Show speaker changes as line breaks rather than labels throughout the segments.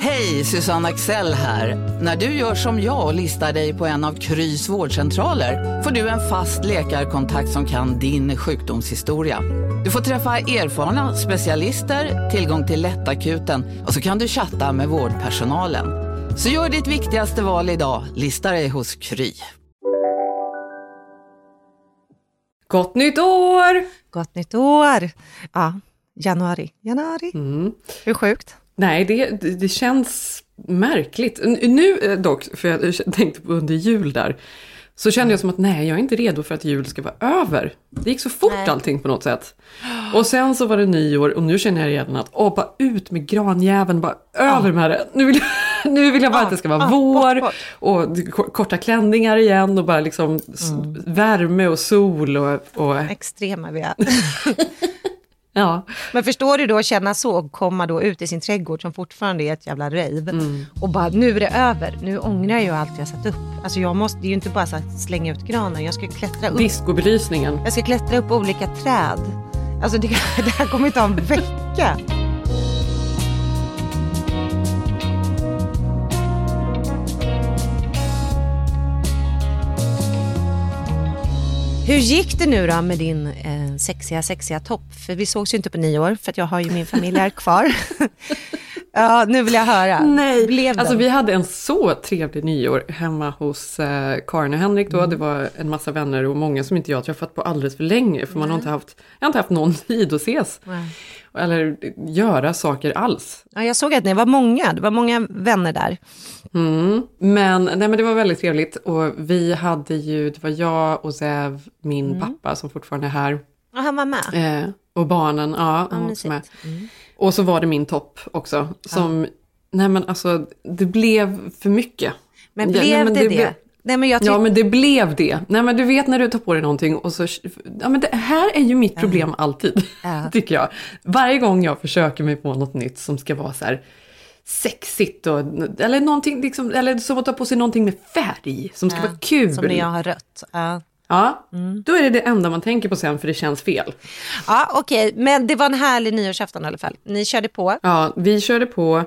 Hej, Susanne Axel här. När du gör som jag och listar dig på en av Krys vårdcentraler får du en fast läkarkontakt som kan din sjukdomshistoria. Du får träffa erfarna specialister, tillgång till lättakuten och så kan du chatta med vårdpersonalen. Så gör ditt viktigaste val idag, lista dig hos Kry.
Gott nytt år!
Gott nytt år! Ja, januari. Januari.
Mm.
Hur sjukt?
Nej, det, det känns märkligt. Nu eh, dock, för jag tänkte på under jul där, så kände jag som att nej, jag är inte redo för att jul ska vara över. Det gick så fort nej. allting på något sätt. Och sen så var det nyår och nu känner jag redan att, åh, bara ut med granjäveln, bara över med det. Nu vill jag, nu vill jag bara att det ska vara vår och korta klänningar igen och bara liksom mm. värme och sol och... och...
Extrema vi är.
Ja.
Men förstår du då att känna så och komma då ut i sin trädgård som fortfarande är ett jävla rave mm. och bara nu är det över, nu ångrar jag ju allt jag satt upp. Alltså jag måste, det är ju inte bara så att slänga ut granen, jag ska klättra upp.
Discobelysningen.
Jag ska klättra upp olika träd. Alltså det, det här kommer ta en vecka. Hur gick det nu då med din eh, sexiga, sexiga topp? För vi sågs ju inte på nio år, för att jag har ju min familj här kvar. ja, nu vill jag höra.
Nej, Blev alltså vi hade en så trevlig nyår hemma hos eh, Karin och Henrik då. Mm. Det var en massa vänner och många som inte jag träffat på alldeles för länge. För man har inte haft, jag har inte haft någon tid att ses. Nej. Eller göra saker alls.
Ja, jag såg att det var många, det var många vänner där.
Mm. Men, nej, men det var väldigt trevligt och vi hade ju, det var jag och Zev, min mm. pappa som fortfarande är här.
Och han var med?
Eh, och barnen, ja.
ja också med.
Och så var det min topp också. Som, ja. nej men alltså, det blev för mycket.
Men blev ja, nej, men det det? Blev,
Nej, men jag ja men det blev det. Nej men du vet när du tar på dig någonting och så... Ja men det här är ju mitt problem alltid. Ja. tycker jag. Varje gång jag försöker mig på något nytt som ska vara så här sexigt och, eller någonting, liksom, eller som att ta på sig någonting med färg som ska vara kul.
Som när jag har rött. Ja.
Mm. då är det det enda man tänker på sen för det känns fel.
Ja, okej, okay. men det var en härlig nyårsafton i alla fall. Ni körde på.
Ja, vi körde på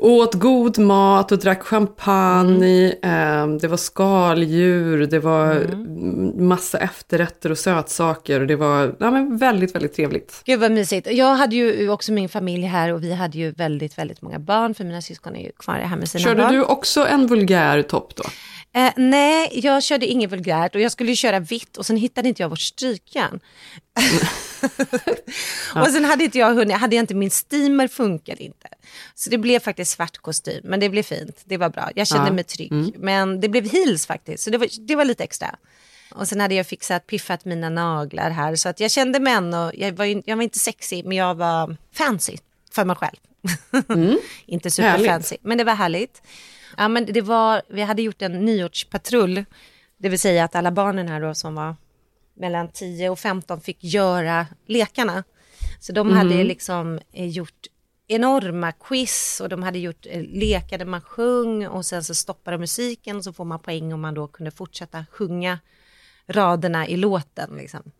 åt god mat och drack champagne. Mm. det var skaldjur, det var mm. massa efterrätter och sötsaker. Och det var ja, men väldigt, väldigt trevligt.
Gud vad mysigt. Jag hade ju också min familj här och vi hade ju väldigt, väldigt många barn. För mina syskon är ju kvar här med sina
Körde
barn.
Körde du också en vulgär topp då?
Eh, nej, jag körde inget vulgärt och jag skulle ju köra vitt och sen hittade inte jag vårt strykjärn. Och sen hade inte jag hunnit, hade jag inte min steamer funkade inte. Så det blev faktiskt svart kostym, men det blev fint. Det var bra. Jag kände ja. mig trygg. Mm. Men det blev heels faktiskt, så det var, det var lite extra. Och sen hade jag fixat, piffat mina naglar här. Så att jag kände mig ändå, jag var, jag var inte sexy, men jag var fancy för mig själv. Mm. inte superfancy, men det var härligt. Ja, men det var, vi hade gjort en nyårspatrull, det vill säga att alla barnen här då som var mellan 10 och 15 fick göra lekarna. Så de mm. hade liksom eh, gjort enorma quiz och de hade gjort eh, lekar där man sjöng och sen så stoppade musiken och så får man poäng om man då kunde fortsätta sjunga raderna i låten. Liksom.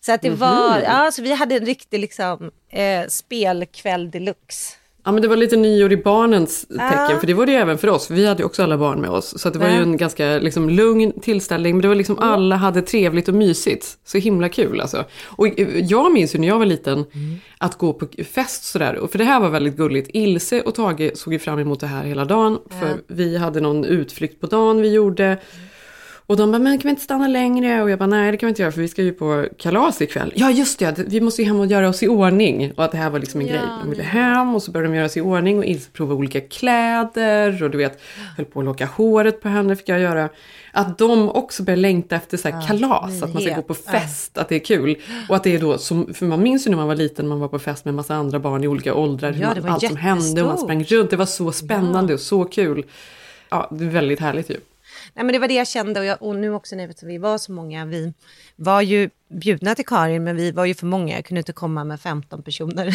Så att det mm -hmm. var, ja, så vi hade en riktig liksom, eh, spelkväll deluxe.
Ja men det var lite nyår i barnens tecken, för det var det även för oss. Vi hade ju också alla barn med oss. Så det var ju en ganska liksom, lugn tillställning, men det var liksom alla hade trevligt och mysigt. Så himla kul alltså. Och eh, jag minns ju när jag var liten, mm. att gå på fest sådär. För det här var väldigt gulligt. Ilse och Tage såg ju fram emot det här hela dagen. För vi hade någon utflykt på dagen vi gjorde. Och de bara, men kan vi inte stanna längre? Och jag bara, nej det kan vi inte göra för vi ska ju på kalas ikväll. Ja just det, vi måste ju hem och göra oss i ordning. Och att det här var liksom en ja, grej. De ville hem och så började de göra sig i ordning och Ilse prova olika kläder. Och du vet, höll på att locka håret på henne fick jag göra. Att de också börjar längta efter så här kalas, att man ska gå på fest, att det är kul. Och att det är då, som, för man minns ju när man var liten, man var på fest med en massa andra barn i olika åldrar. Ja, man, allt som hände och man sprang runt. Det var så spännande ja. och så kul. Ja, det är väldigt härligt ju.
Nej, men det var det jag kände och, jag, och nu också när vi var så många, vi var ju bjudna till Karin men vi var ju för många, jag kunde inte komma med 15 personer.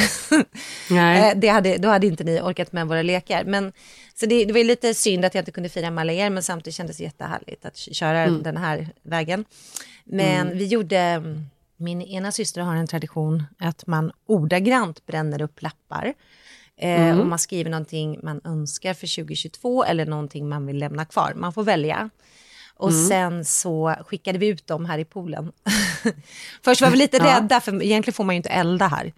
Nej.
Eh, det hade, då hade inte ni orkat med våra lekar. Men, så det, det var lite synd att jag inte kunde fira med alla er men samtidigt kändes det jättehärligt att köra
Mm.
den här vägen. Men vi gjorde, min ena syster har en tradition att man ordagrant bränner upp lappar. Eh,
Mm.
Och man skriver någonting man önskar för 2022 eller någonting man vill lämna kvar. Man får välja. Och
Mm.
sen så skickade vi ut dem här i poolen. Först var vi lite rädda, för egentligen får man ju inte elda här.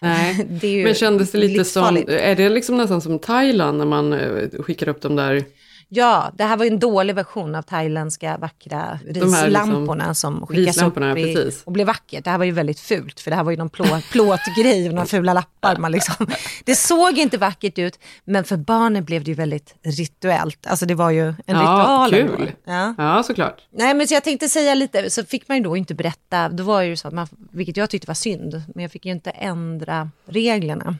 Nej. Men kändes det lite som, är det liksom nästan som Thailand när man eh, skickar upp de där,
Ja, det här var ju en dålig version av thailändska vackra
liksom
rislamporna som skickas upp i, och blev vackert. Det här var ju väldigt fult, för det här var ju någon plå, plåtgrej och några fula lappar. Man liksom. Det såg inte vackert ut, men för barnen blev det ju väldigt rituellt. Alltså det var ju en
Ja,
ritual.
kul.
Ja.
ja såklart.
Nej, men så jag tänkte säga lite, så fick man ju då inte berätta, då var ju så att man, vilket jag tyckte var synd, men jag fick ju inte ändra reglerna.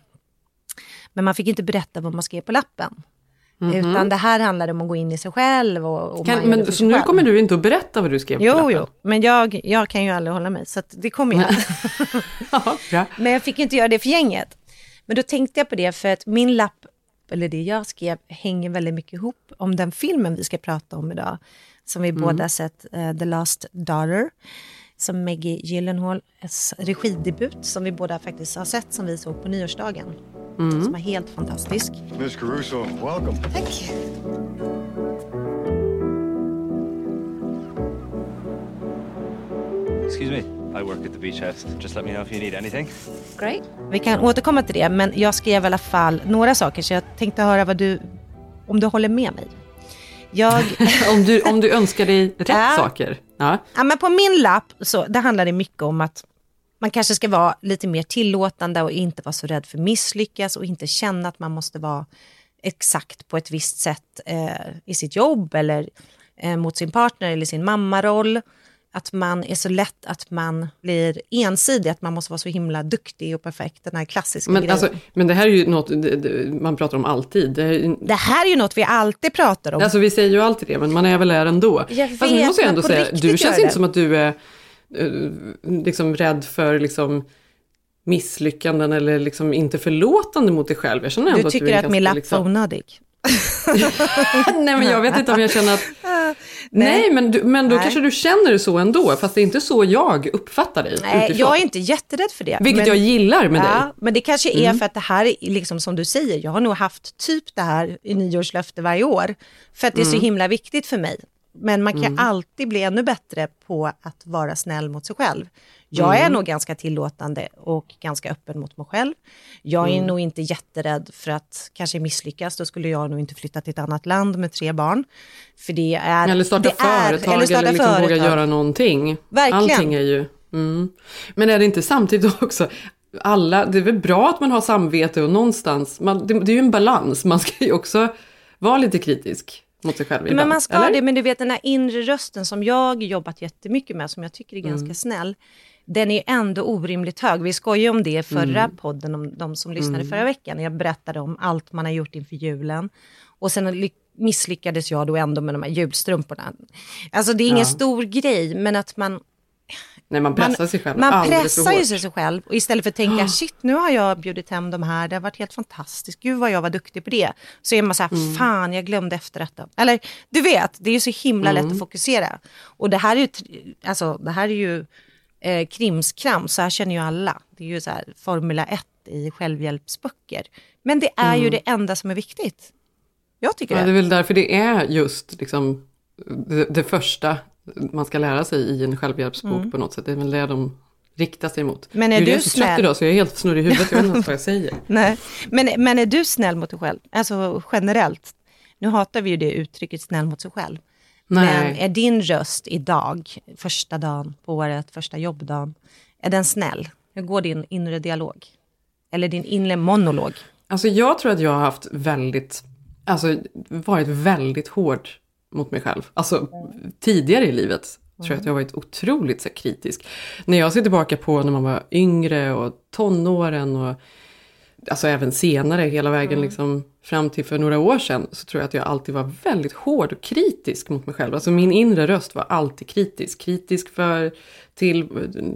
Men man fick inte berätta vad man skrev på lappen. Utan det här handlade om att gå in i sig själv och, och
Kan, men, så
sig
nu
själv.
kommer du inte att berätta vad du skrev på
Jo,
lappen?
jo, men jag, jag kan ju aldrig hålla mig, så det kommer jag.
Ja.
Men jag fick inte göra det för gänget. Men då tänkte jag på det, för att min lapp, eller det jag skrev, hänger väldigt mycket ihop om den filmen vi ska prata om idag. Som vi båda sett, eh, The Last Daughter. Som Maggie Gyllenhaals regidebut, som vi båda faktiskt har sett, som vi såg på nyårsdagen. Som var helt fantastisk.
Miss Caruso, welcome.
Tack.
Excuse me. I work at the beach house. Just let me know if you need anything.
Great. Vi kan återkomma till det, men jag skrev i alla fall några saker, så jag tänkte höra vad du, om du håller med mig. Jag...
om, du, om du önskar dig rätt
Ja.
saker. Ja.
Ja, men på min lapp så det handlar det mycket om att man kanske ska vara lite mer tillåtande och inte vara så rädd för misslyckas och inte känna att man måste vara exakt på ett visst sätt eh, i sitt jobb eller eh, mot sin partner eller sin mammaroll. Att man är så lätt att man blir ensidig, att man måste vara så himla duktig och perfekt, den här klassiska
Men,
grejen.
alltså, men det här är ju något man pratar om alltid. Det är,
det här är ju något vi alltid pratar om.
Alltså vi säger ju alltid det, men man är väl där ändå.
Jag
Fast nu
vet,
måste jag ändå säga, du känns inte som att du är eh, liksom rädd för liksom, misslyckanden eller liksom inte förlåtande mot dig själv. Jag känner ändå
du
att
tycker
du är
att min lapp var
liksom,
onödig.
Nej men jag vet inte om jag känner att... Nej, men, du, men då
Nej.
kanske du känner det så ändå, fast det är inte så jag uppfattar dig
Nej,
utifrån.
jag är inte jätterädd för det.
Vilket
men-
jag gillar med dig.
Ja, men det kanske är för att det här är liksom som du säger, jag har nog haft typ det här i nyårslöfte varje år. För att det är så himla viktigt för mig. Men man kan alltid bli ännu bättre på att vara snäll mot sig själv. Jag är nog ganska tillåtande och ganska öppen mot mig själv. Jag är nog inte jätterädd för att kanske misslyckas. Då skulle jag nog inte flytta till ett annat land med tre barn. För det är...
Eller starta
det är-
företag eller,
starta
liksom våga
företag.
göra någonting.
Verkligen.
Allting är ju... Mm. Men är det inte samtidigt också, alla, det är väl bra att man har samvete och någonstans, man, det, det är ju en balans, man ska ju också vara lite kritisk mot sig själv ibland.
Men man ska
eller?
det, men du vet den här inre rösten som jag jobbat jättemycket med, som jag tycker är ganska
Mm.
snäll, den är ändå orimligt hög. Vi skojade om det i förra
Mm.
podden, om de som lyssnade förra veckan. Jag berättade om allt man har gjort inför julen. Och sen ly- misslyckades jag då ändå med de här julstrumporna. Alltså det är ingen
Ja.
stor grej, men att man
Nej, man pressar
man,
sig själv
man pressar ju sig själv och istället för att tänka shit nu har jag bjudit hem de här, det har varit helt fantastiskt, gud vad jag var duktig på det. Så är man så här,
Mm.
fan jag glömde efterrätten. Eller du vet, det är ju så himla lätt
Mm.
att fokusera. Och det här är ju, alltså, det här är ju eh, krimskram, så här känner ju alla. Det är ju så här Formula 1 i självhjälpsböcker. Men det är ju det enda som är viktigt. Jag tycker
Mm. Ja,
det.
det är väl därför det är just liksom, det, det första man ska lära sig i en självhjälpsbok på något sätt. Det är väl det de riktar sig mot.
Mm. Men är
Gud,
du
jag är så trött
snäll?
idag så jag är helt snurrig i huvudet, jag vet inte ens vad jag säger.
Nej. Men, men är du snäll mot dig själv? Alltså generellt. Nu hatar vi ju det uttrycket snäll mot sig själv. Men
Nej.
är din röst idag, första dagen på året, första jobbdagen, är den snäll? Hur går din inre dialog? Eller din inre monolog?
Alltså jag tror att jag har haft väldigt, alltså varit väldigt hård mot mig själv. Alltså tidigare i livet tror jag att jag har varit otroligt så kritisk. När jag ser tillbaka på när man var yngre och tonåren och alltså även senare, hela vägen liksom fram till för några år sedan, så tror jag att jag alltid var väldigt hård och kritisk mot mig själv. Alltså min inre röst var alltid kritisk. Kritisk för, till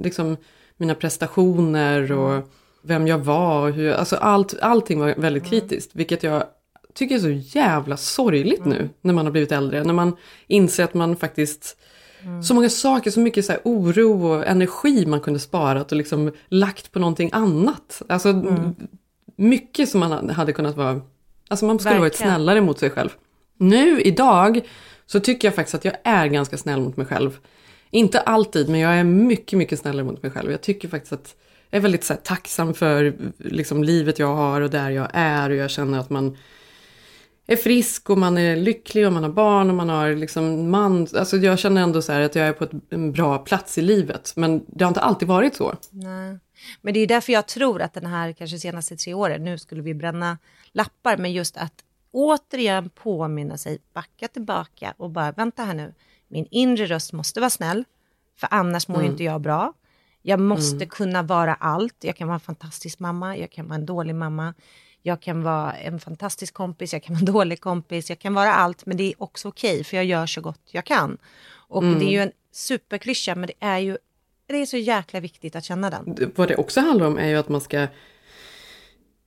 liksom mina prestationer och vem jag var. Och hur, alltså allt, allting var väldigt kritiskt, vilket jag tycker är så jävla sorgligt nu när man har blivit äldre. När man inser att man faktiskt Så många saker, så mycket så oro och energi man kunde sparat och liksom lagt på någonting annat. Alltså mycket som man hade kunnat vara, alltså man skulle varit
Verkligen.
snällare mot sig själv. Nu idag så tycker jag faktiskt att jag är ganska snäll mot mig själv. Inte alltid, men jag är mycket, mycket snällare mot mig själv. Jag tycker faktiskt att jag är väldigt så här, tacksam för liksom, livet jag har och där jag är och jag känner att man är frisk och man är lycklig och man har barn och man har liksom man. Alltså jag känner ändå så att jag är på ett, en bra plats i livet. Men det har inte alltid varit så.
Nej. Men det är därför jag tror att den här kanske senaste tre åren, nu skulle vi bränna lappar, men just att återigen påminna sig, backa tillbaka och bara vänta här nu, min inre röst måste vara snäll, för annars mår ju inte jag bra. Jag måste kunna vara allt. Jag kan vara en fantastisk mamma, jag kan vara en dålig mamma, jag kan vara en fantastisk kompis, jag kan vara en dålig kompis, jag kan vara allt, men det är också okej, för jag gör så gott jag kan. Och det är ju en superklyscha, men det är ju det är så jäkla viktigt att känna den.
Vad det också handlar om är ju att man ska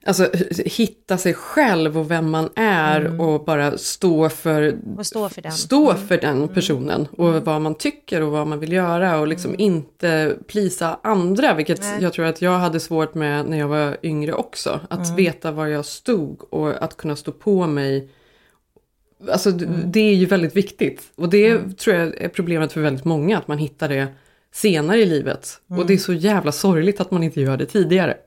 Alltså hitta sig själv och vem man är och bara stå för,
Och stå för den.
stå för den personen. Och vad man tycker och vad man vill göra och liksom inte plisa andra. Vilket
Nej.
jag tror att jag hade svårt med när jag var yngre också. Att veta var jag stod och att kunna stå på mig. Alltså det är ju väldigt viktigt. Och det tror jag är problemet för väldigt många. Att man hittar det senare i livet. Och det är så jävla sorgligt att man inte gör det tidigare.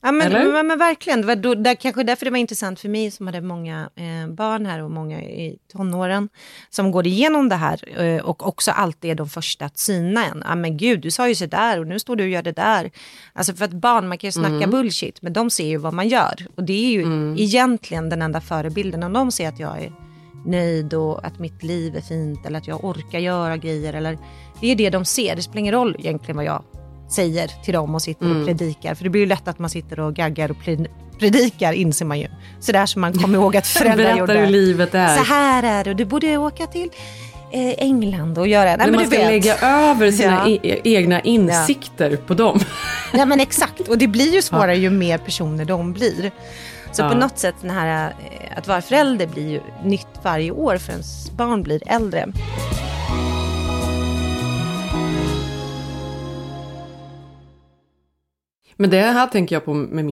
Ja, men, men, men verkligen, det var då, där, kanske därför det var intressant för mig som hade många eh, barn här och många i tonåren som går igenom det här eh, och också alltid är de första att syna en. Ja men gud, du sa ju så där och nu står du och gör det där. Alltså för att barn, man kan ju snacka bullshit, men de ser ju vad man gör. Och det är ju egentligen den enda förebilden. Om de ser att jag är nöjd och att mitt liv är fint eller att jag orkar göra grejer. Eller, det är det de ser, det spelar ingen roll egentligen vad jag säger till dem och sitter och predikar. För det blir ju lätt att man sitter och gaggar och pred- predikar inser man ju. Så där som man kommer ihåg att föräldrar gjorde.
hur livet är.
Så här är det och du borde åka till eh, England och göra... Nej,
Men
men
man
du
ska
vet.
lägga över sina
Ja.
e- egna insikter på dem.
Ja men exakt, och det blir ju svårare ju mer personer de blir. Så
Ja.
på något sätt, den här, eh, att vara förälder blir ju nytt varje år för ens barn blir äldre.
Men det här tänker jag på med min...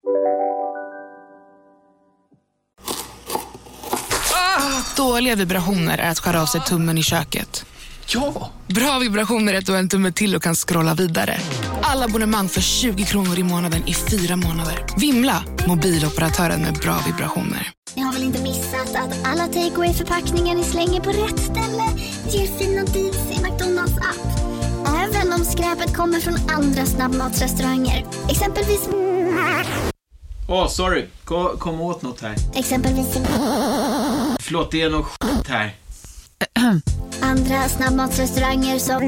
Dåliga vibrationer är att skära av sig tummen i köket.
Ja!
Bra vibrationer är att du har en tumme till och kan scrolla vidare. Alla abonnemang för 20 kronor i månaden i fyra månader. Vimla! Mobiloperatören med bra vibrationer.
Ni har väl inte missat att alla takeaway förpackningar ni slänger på rätt ställe ger fina deals i McDonalds app. Även om skräpet kommer från andra snabbmatsrestauranger. Exempelvis...
Åh, sorry. Kom, kom åt något här.
Exempelvis...
Förlåt, det är något skit här.
Andra snabbmatsrestauranger som...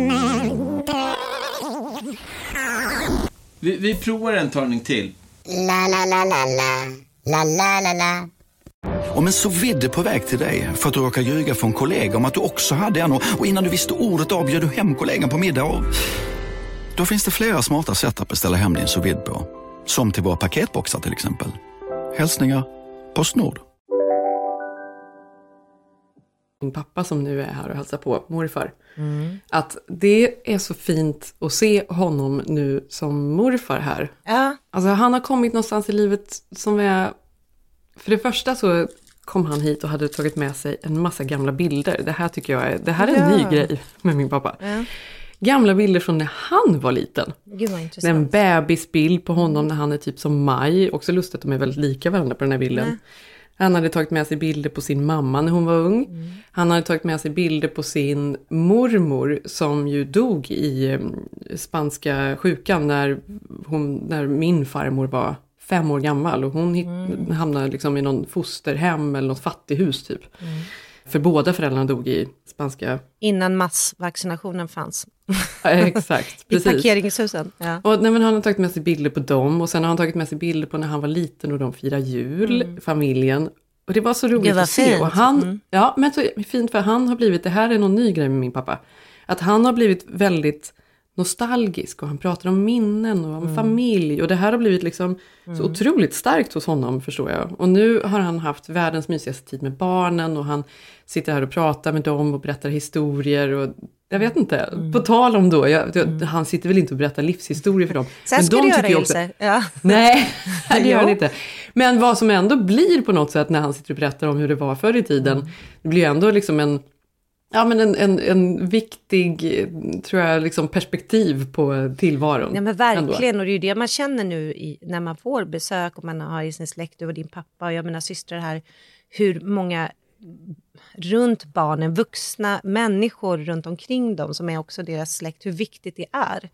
Vi, vi provar en talning till.
La, la, la, la, la. La, la, la, la.
Om en så vidde på väg till dig för att du råkar ljuga från kollega om att du också hade en och innan du visste ordet av du hem kollegan på middag och... Då finns det flera smarta sätt att beställa hem din sous på. Som till våra paketboxar till exempel. Hälsningar Postnord.
min pappa som nu är här och hälsar på, morfar. Att det är så fint att se honom nu som morfar här.
Ja,
Alltså han har kommit någonstans i livet som är... För det första så kom han hit och hade tagit med sig en massa gamla bilder. Det här tycker jag är, det här är en
Ja.
ny grej med min pappa. Gamla bilder från när han var liten.
gud vad
är en
intressant.
bebisbild på honom när han är typ som Maj. Också lustigt att de är väldigt lika varandra på den här bilden. Han hade tagit med sig bilder på sin mamma när hon var ung. Han hade tagit med sig bilder på sin mormor som ju dog i eh, spanska sjukan när, hon, när min farmor var fem år gammal. Och hon hit, hamnade liksom i någon fosterhem eller något fattighus typ. För båda föräldrarna dog i spanska...
Innan massvaccinationen fanns.
Ja, exakt,
I
precis.
parkeringshusen. Ja.
Och, nej, men han har tagit med sig bilder på dem och sen har han tagit med sig bilder på när han var liten och de firar jul, familjen. Och det var så roligt
Mm. Var
att se.
fint.
Och han,
Mm.
Ja, men så fint för han har blivit, det här är någon ny grej med min pappa, att han har blivit väldigt nostalgisk och han pratar om minnen och om
Mm.
familj och det här har blivit liksom så
Mm.
otroligt starkt hos honom förstår jag. Och nu har han haft världens mysigaste tid med barnen och han sitter här och pratar med dem och berättar historier och jag vet inte,
Mm.
på tal om då, jag, jag, han sitter väl inte och berättar livshistorier för dem.
Sen ska
de
du göra
också-
Ilse. Ja.
Nej, det gör han inte. Men vad som ändå blir på något sätt när han sitter och berättar om hur det var förr i tiden,
Mm.
det blir ju ändå liksom en, ja, men en, en, en viktig, tror jag, liksom perspektiv på tillvaron.
Ja, men
ändå.
verkligen, och det är ju det man känner nu i, när man får besök och man har i sin släkt, du och din pappa och jag mina systrar här, hur många runt barnen, vuxna människor runt omkring dem som är också deras släkt, hur viktigt det är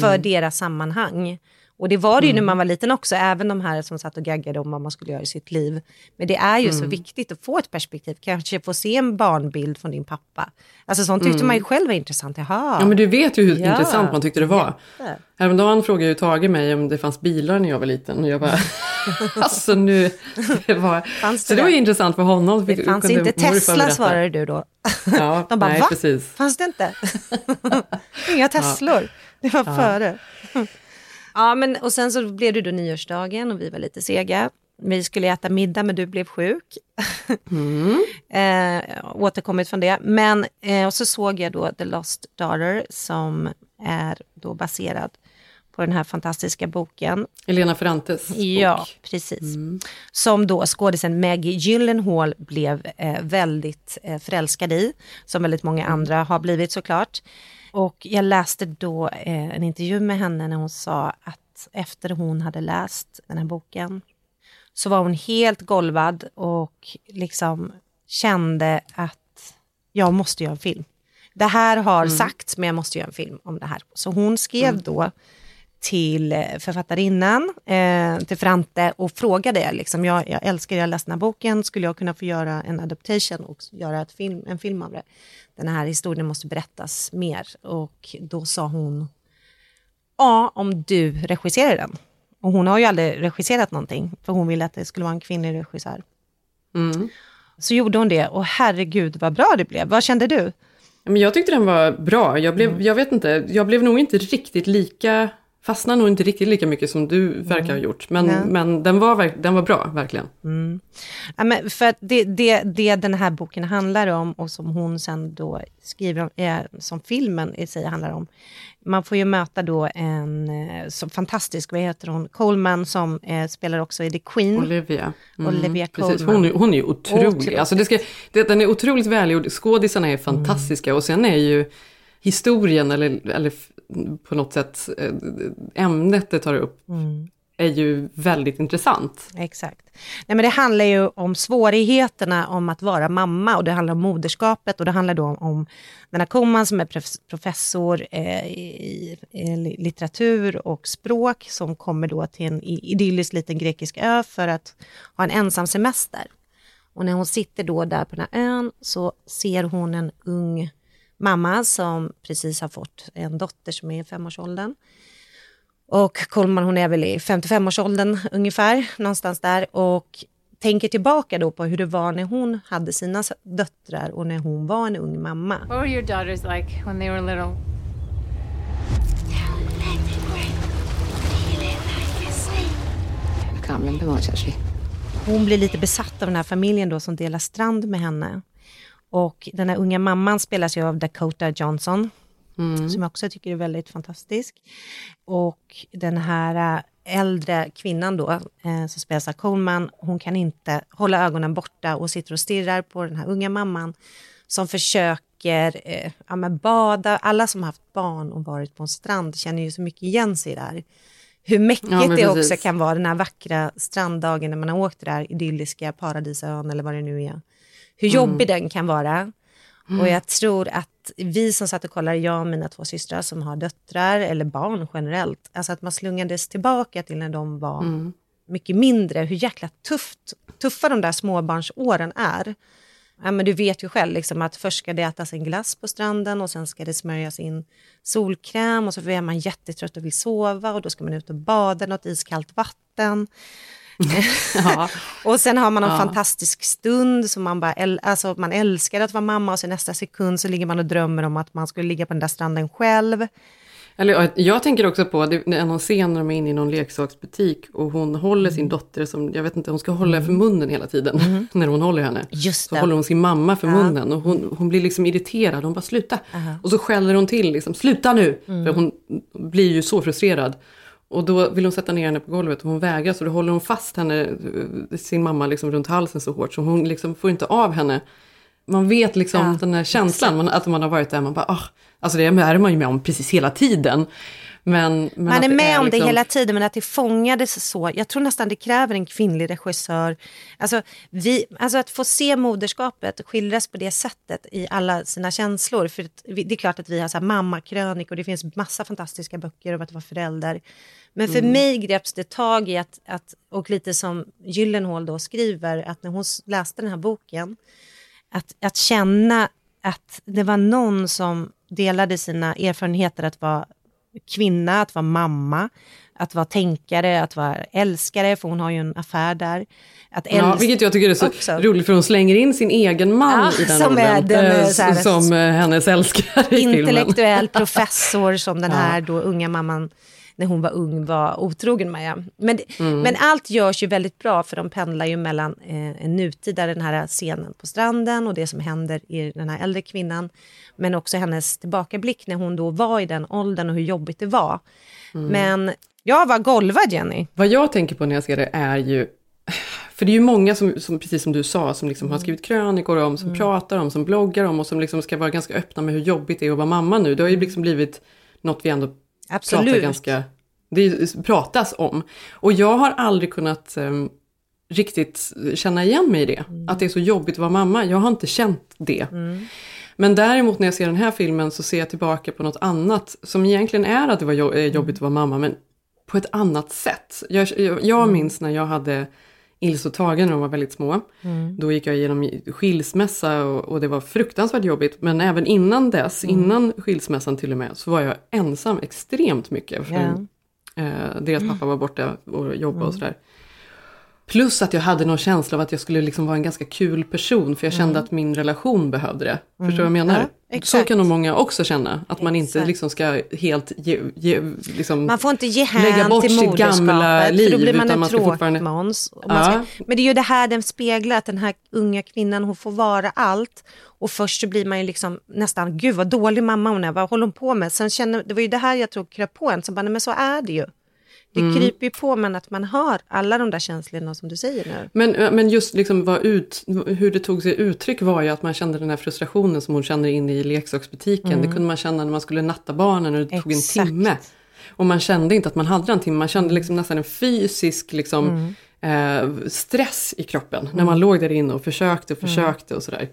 för
Mm.
deras sammanhang. Och det var det ju
Mm.
när man var liten också, även de här som satt och gaggade om vad man skulle göra i sitt liv. Men det är ju så
Mm.
viktigt att få ett perspektiv, kanske få se en barnbild från din pappa. Alltså sånt tyckte
Mm.
man ju själv var intressant. Jaha.
Ja men du vet ju hur
Ja.
intressant man tyckte det var.
Jätte.
Häromdagen frågade ju Tage mig om det fanns bilar när jag var liten och jag bara, alltså nu, det var,
Fanns det
så det var ju intressant för honom.
Det fanns inte Tesla svarade du då.
Ja,
De bara,
nej,
va?
precis.
Fanns det inte? Inga Teslor. Det var
Ja.
före. Ja, men och sen så blev det då nyårsdagen och vi var lite sega. Vi skulle äta middag men du blev sjuk.
Mm.
eh, återkommit från det. Men eh, och så såg jag då The Lost Daughter som är då baserad på den här fantastiska boken.
Elena Ferrantes
Ja,
bok.
precis. Som då skådisen Maggie Gyllenhaal blev eh, väldigt eh, förälskad i. Som väldigt många andra har blivit såklart. Och jag läste då eh, en intervju med henne när hon sa att efter hon hade läst den här boken så var hon helt golvad och liksom kände att jag måste göra en film. Det här har sagts men jag måste göra en film om det här. Så hon skrev då till eh, författarinnan, eh, till Frante och frågade, liksom, jag, jag älskar, jag läst den här boken, skulle jag kunna få göra en adaptation och göra ett film, en film av det? Den här historien måste berättas mer. Och då sa hon, ja, om du regisserar den. Och hon har ju aldrig regisserat någonting, för hon ville att det skulle vara en kvinnlig regissör.
Mm.
Så gjorde hon det och herregud vad bra det blev. Vad kände du?
Men jag tyckte den var bra. Jag blev, jag vet inte, jag blev nog inte riktigt lika, fastnade nog inte riktigt lika mycket som du verkar ha gjort. Men,
Nej.
men den, var, den var bra, verkligen.
Mm. Ja, men för det, det, det den här boken handlar om och som hon sen då skriver om, eh, som filmen i sig handlar om. Man får ju möta då en eh, så fantastisk, vad heter hon, Coleman som eh, spelar också i The Queen.
Olivia. Mm,
Olivia
precis.
Colman.
Hon, är- hon är ju otrolig.
Otrolig.
Alltså det ska, det, den är otroligt välgjord. Skådisarna är fantastiska och sen är ju historien eller, eller på något sätt eh, ämnet det tar upp
Mm.
är ju väldigt intressant.
Exakt. Nej, men det handlar ju om svårigheterna om att vara mamma och det handlar om moderskapet och det handlar då om, om den här Koman som är prof- professor eh, i, i li- litteratur och språk som kommer då till en idyllisk liten grekisk ö för att ha en ensam semester. Och när hon sitter då där på den här ön så ser hon en ung mamma som precis har fått en dotter som är i femårsåldern. Och Coleman hon är väl i 55-årsåldern ungefär, någonstans där. Och tänker tillbaka då på hur det var när hon hade sina döttrar och när hon var en ung mamma.
What were your daughters like when they were little?
Hon blir lite besatt av den här familjen då som delar strand med henne. Och den här unga mamman spelas ju av Dakota Johnson, som jag också tycker är väldigt fantastisk. Och den här äh, äldre kvinnan då, eh, som spelas av Coleman, hon kan inte hålla ögonen borta och sitter och stirrar på den här unga mamman som försöker eh, ja, bada. Alla som har haft barn och varit på en strand känner ju så mycket igen sig där. Hur mäckigt
Ja,
det också kan vara den här vackra stranddagen när man har åkt det här idylliska paradisön eller vad det nu är. Hur
Mm.
jobbig den kan vara.
Mm.
Och jag tror att vi som satt och kollade, jag och mina två systrar som har döttrar eller barn generellt, alltså att man slungades tillbaka till när de var
Mm.
mycket mindre, hur jäkla tufft, tuffa de där småbarnsåren är. ja, men du vet ju själv liksom, att först ska det ätas en glass på stranden och sen ska det smörjas in solkräm och så är man jättetrött och vill sova och då ska man ut och bada något iskallt vatten.
Ja.
och sen har man en
Ja.
fantastisk stund som man bara äl- alltså man älskar att vara mamma och sen nästa sekund så ligger man och drömmer om att man skulle ligga på den där stranden själv.
Eller, jag tänker också på, det är någon scen när de är inne i någon leksaksbutik och hon håller sin dotter som, jag vet inte, hon ska hålla för munnen hela tiden när hon håller henne.
Just
Så
det.
håller hon sin mamma för
Ja.
munnen och hon, hon blir liksom irriterad, hon bara sluta. Och så skäller hon till, liksom, sluta nu! För hon blir ju så frustrerad. Och då vill hon sätta ner henne på golvet och hon vägrar så då håller hon fast henne, eh, sin mamma liksom runt halsen så hårt så hon liksom får inte av henne. Man vet liksom
Ja,
den här känslan, man, att man har varit där, man bara, ah, alltså det är man ju med om precis hela tiden. Men, men
Man är
det
med om det
liksom-
hela tiden men att det fångades så. Jag tror nästan det kräver en kvinnlig regissör. Alltså, vi, alltså att få se moderskapet skildras på det sättet i alla sina känslor. För det är klart att vi har så här mammakrönikor, det finns massa fantastiska böcker om att vara förälder. Men för
Mm.
mig greps det tag i att, att, och lite som Gyllenhaal då skriver, att när hon läste den här boken, att, att känna att det var någon som delade sina erfarenheter att vara kvinna, att vara mamma, att vara tänkare, att vara älskare, för hon har ju en affär där. Att
Ja, vilket jag tycker är så
också.
roligt för hon slänger in sin egen man
Ja,
i den
som
rollen.
är den, så här-
som eh, hennes älskare i filmen.
Intellektuell professor som den här då unga mamman när hon var ung var otrogen med. Ja. Men,
Mm.
men allt görs ju väldigt bra för de pendlar ju mellan eh, en nutid, där den här scenen på stranden och det som händer i den här äldre kvinnan. Men också hennes tillbakablick när hon då var i den åldern och hur jobbigt det var.
Mm.
Men jag var golvad Jenny.
Vad jag tänker på när jag ser det är ju, för det är ju många som, som precis som du sa, som liksom har skrivit krönikor om, som pratar om, som bloggar om och som liksom ska vara ganska öppna med hur jobbigt det är att vara mamma nu. Det har ju liksom blivit något vi ändå pratar
Absolut.
ganska, det pratas om. Och jag har aldrig kunnat ehm, riktigt känna igen mig i det, att det är så jobbigt att vara mamma. Jag har inte känt det. Men däremot när jag ser den här filmen så ser jag tillbaka på något annat som egentligen är att det var eh, jobbigt att vara mamma, men på ett annat sätt. Jag, jag, jag minns när jag hade Ilse och Tage när de var väldigt små.
Mm.
Då gick jag igenom skilsmässa och, och det var fruktansvärt jobbigt. Men även innan dess, innan skilsmässan till och med, så var jag ensam extremt mycket. För
Ja.
eh, deras pappa var borta och jobbade och sådär. Plus att jag hade någon känsla av att jag skulle liksom vara en ganska kul person, för jag kände att min relation behövde det. Förstår du vad jag menar?
Mm. Ja,
så kan nog många också känna, att man inte liksom ska helt ge, ge, liksom
Man får inte ge
lägga
hän
bort
till
sitt gamla liv,
för då blir man en tråkmåns.
Ja.
Men det är ju det här den speglar, att den här unga kvinnan, hon får vara allt. Och först så blir man ju liksom nästan, gud vad dålig mamma hon är, vad håller hon på med? Sen känner, det var ju det här jag tror kröp på en, så bara, nej, men så är det ju. Det
Mm.
kryper ju på men att man hör alla de där känslorna som du säger nu.
Men, men just liksom vad ut, hur det tog sig uttryck var ju att man kände den här frustrationen som hon kände inne i leksaksbutiken.
Mm.
Det kunde man känna när man skulle natta barnen och det tog en
Exakt.
timme. Och man kände inte att man hade en timme, man kände liksom nästan en fysisk liksom,
Mm.
eh, stress i kroppen. När man låg där inne och försökte och
Mm.
försökte och sådär.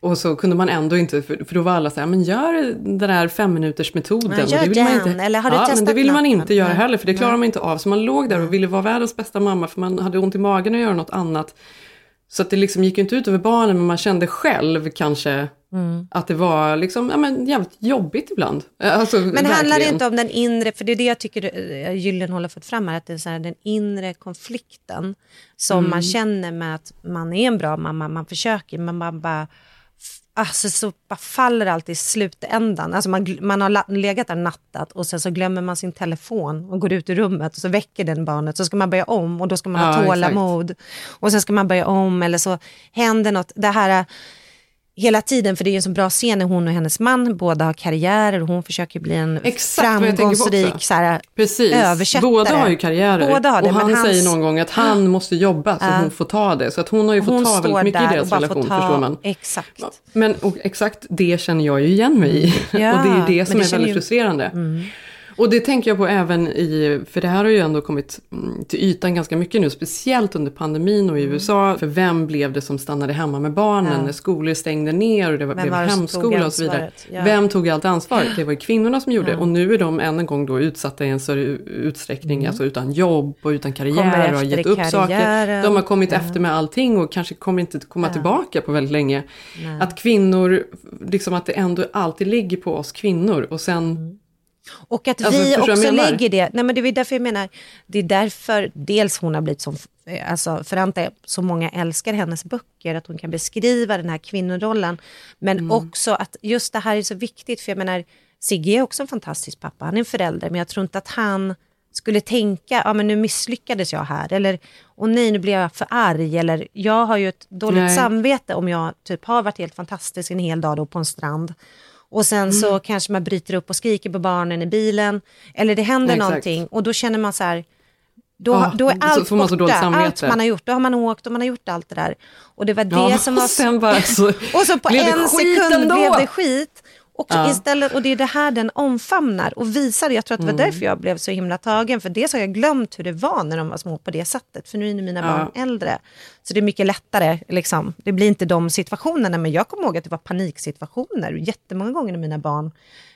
Och så kunde man ändå inte, för, för då var alla så här, men gör den där femminutersmetoden.
Men
Och
gör
det vill man
den,
inte,
eller har du
ja, men
testat
det ville man inte göra heller, för det klarar man inte av. Så man låg där och ville vara världens bästa mamma, för man hade ont i magen och göra något annat. Så att det liksom gick inte ut över barnen, men man kände själv kanske
Mm.
att det var liksom, ja, men jävligt jobbigt ibland. Alltså,
Men handlar det
verkligen.
inte om den inre, för det är det jag tycker eh, Gyllenhaal har fått fram här, att det är så här, den inre konflikten som
Mm.
man känner med att man är en bra mamma, man försöker, men man bara Alltså så bara faller allt i slutändan. Alltså man, man har legat där nattat och sen så glömmer man sin telefon och går ut ur rummet och så väcker den barnet. Så ska man börja om och då ska man
Ja,
ha
exakt.
tålamod. Och sen ska man börja om eller så händer något. Det här hela tiden, för det är ju en så bra scen när hon och hennes man båda har karriärer och hon försöker bli en
Exakt
framgångsrik så här,
Precis,
översättare.
båda har ju karriärer.
Båda har det,
och han
hans-
säger någon gång att han måste jobba så
Ja.
hon får ta det. Så att hon har ju fått
Hon
ta väldigt mycket i deras relation,
ta-
förstår man.
Exakt.
Men och exakt det känner jag ju igen mig i.
Ja,
och det är ju det som
det
är väldigt
ju-
frustrerande. Och det tänker jag på även i, för det här har ju ändå kommit mm, till ytan ganska mycket nu, speciellt under pandemin och i
Mm.
USA. För vem blev det som stannade hemma med barnen
Ja.
när skolor stängde ner och det var, blev hemskola och så vidare.
Ja.
Vem tog allt ansvar? Det var ju kvinnorna som gjorde
Ja.
och nu är de än en gång då utsatta i en större utsträckning,
Mm.
alltså utan jobb och utan karriär och har gett upp saker. De har kommit
Ja.
efter med allting och kanske kommer inte komma tillbaka på väldigt länge. Att kvinnor, liksom att det ändå alltid ligger på oss kvinnor och sen
Och att
Alltså,
vi också lägger det. Nej, men det är därför jag menar, det är därför dels hon har blivit som, eh, alltså jag, så många älskar hennes böcker, att hon kan beskriva den här kvinnorollen. Men
Mm.
också att just det här är så viktigt, för jag menar, Sigge är också en fantastisk pappa, han är en förälder, men jag tror inte att han skulle tänka, ja men nu misslyckades jag här, eller åh nej nu blir jag för arg, eller jag har ju ett dåligt
Nej.
samvete om jag typ har varit helt fantastisk en hel dag då på en strand. Och sen så
Mm.
kanske man bryter upp och skriker på barnen i bilen. Eller det händer
Exakt.
någonting och då känner man så här, då,
Ja,
då är
så
allt
så
borta, allt man har gjort. Då har man åkt och man har gjort allt det där. Och det var det
Ja,
som var...
och sen bara så
och så på en sekund
ändå.
blev det skit. Och,
Ja.
istället, och det är det här den omfamnar och visar. Jag tror att det var
Mm.
därför jag blev så himla tagen. För dels har jag glömt hur det var när de var små på det sättet. För nu är mina
Ja.
barn äldre. Så det är mycket lättare. Liksom. Det blir inte de situationerna. Men jag kommer ihåg att det var paniksituationer jättemånga gånger när mina barn,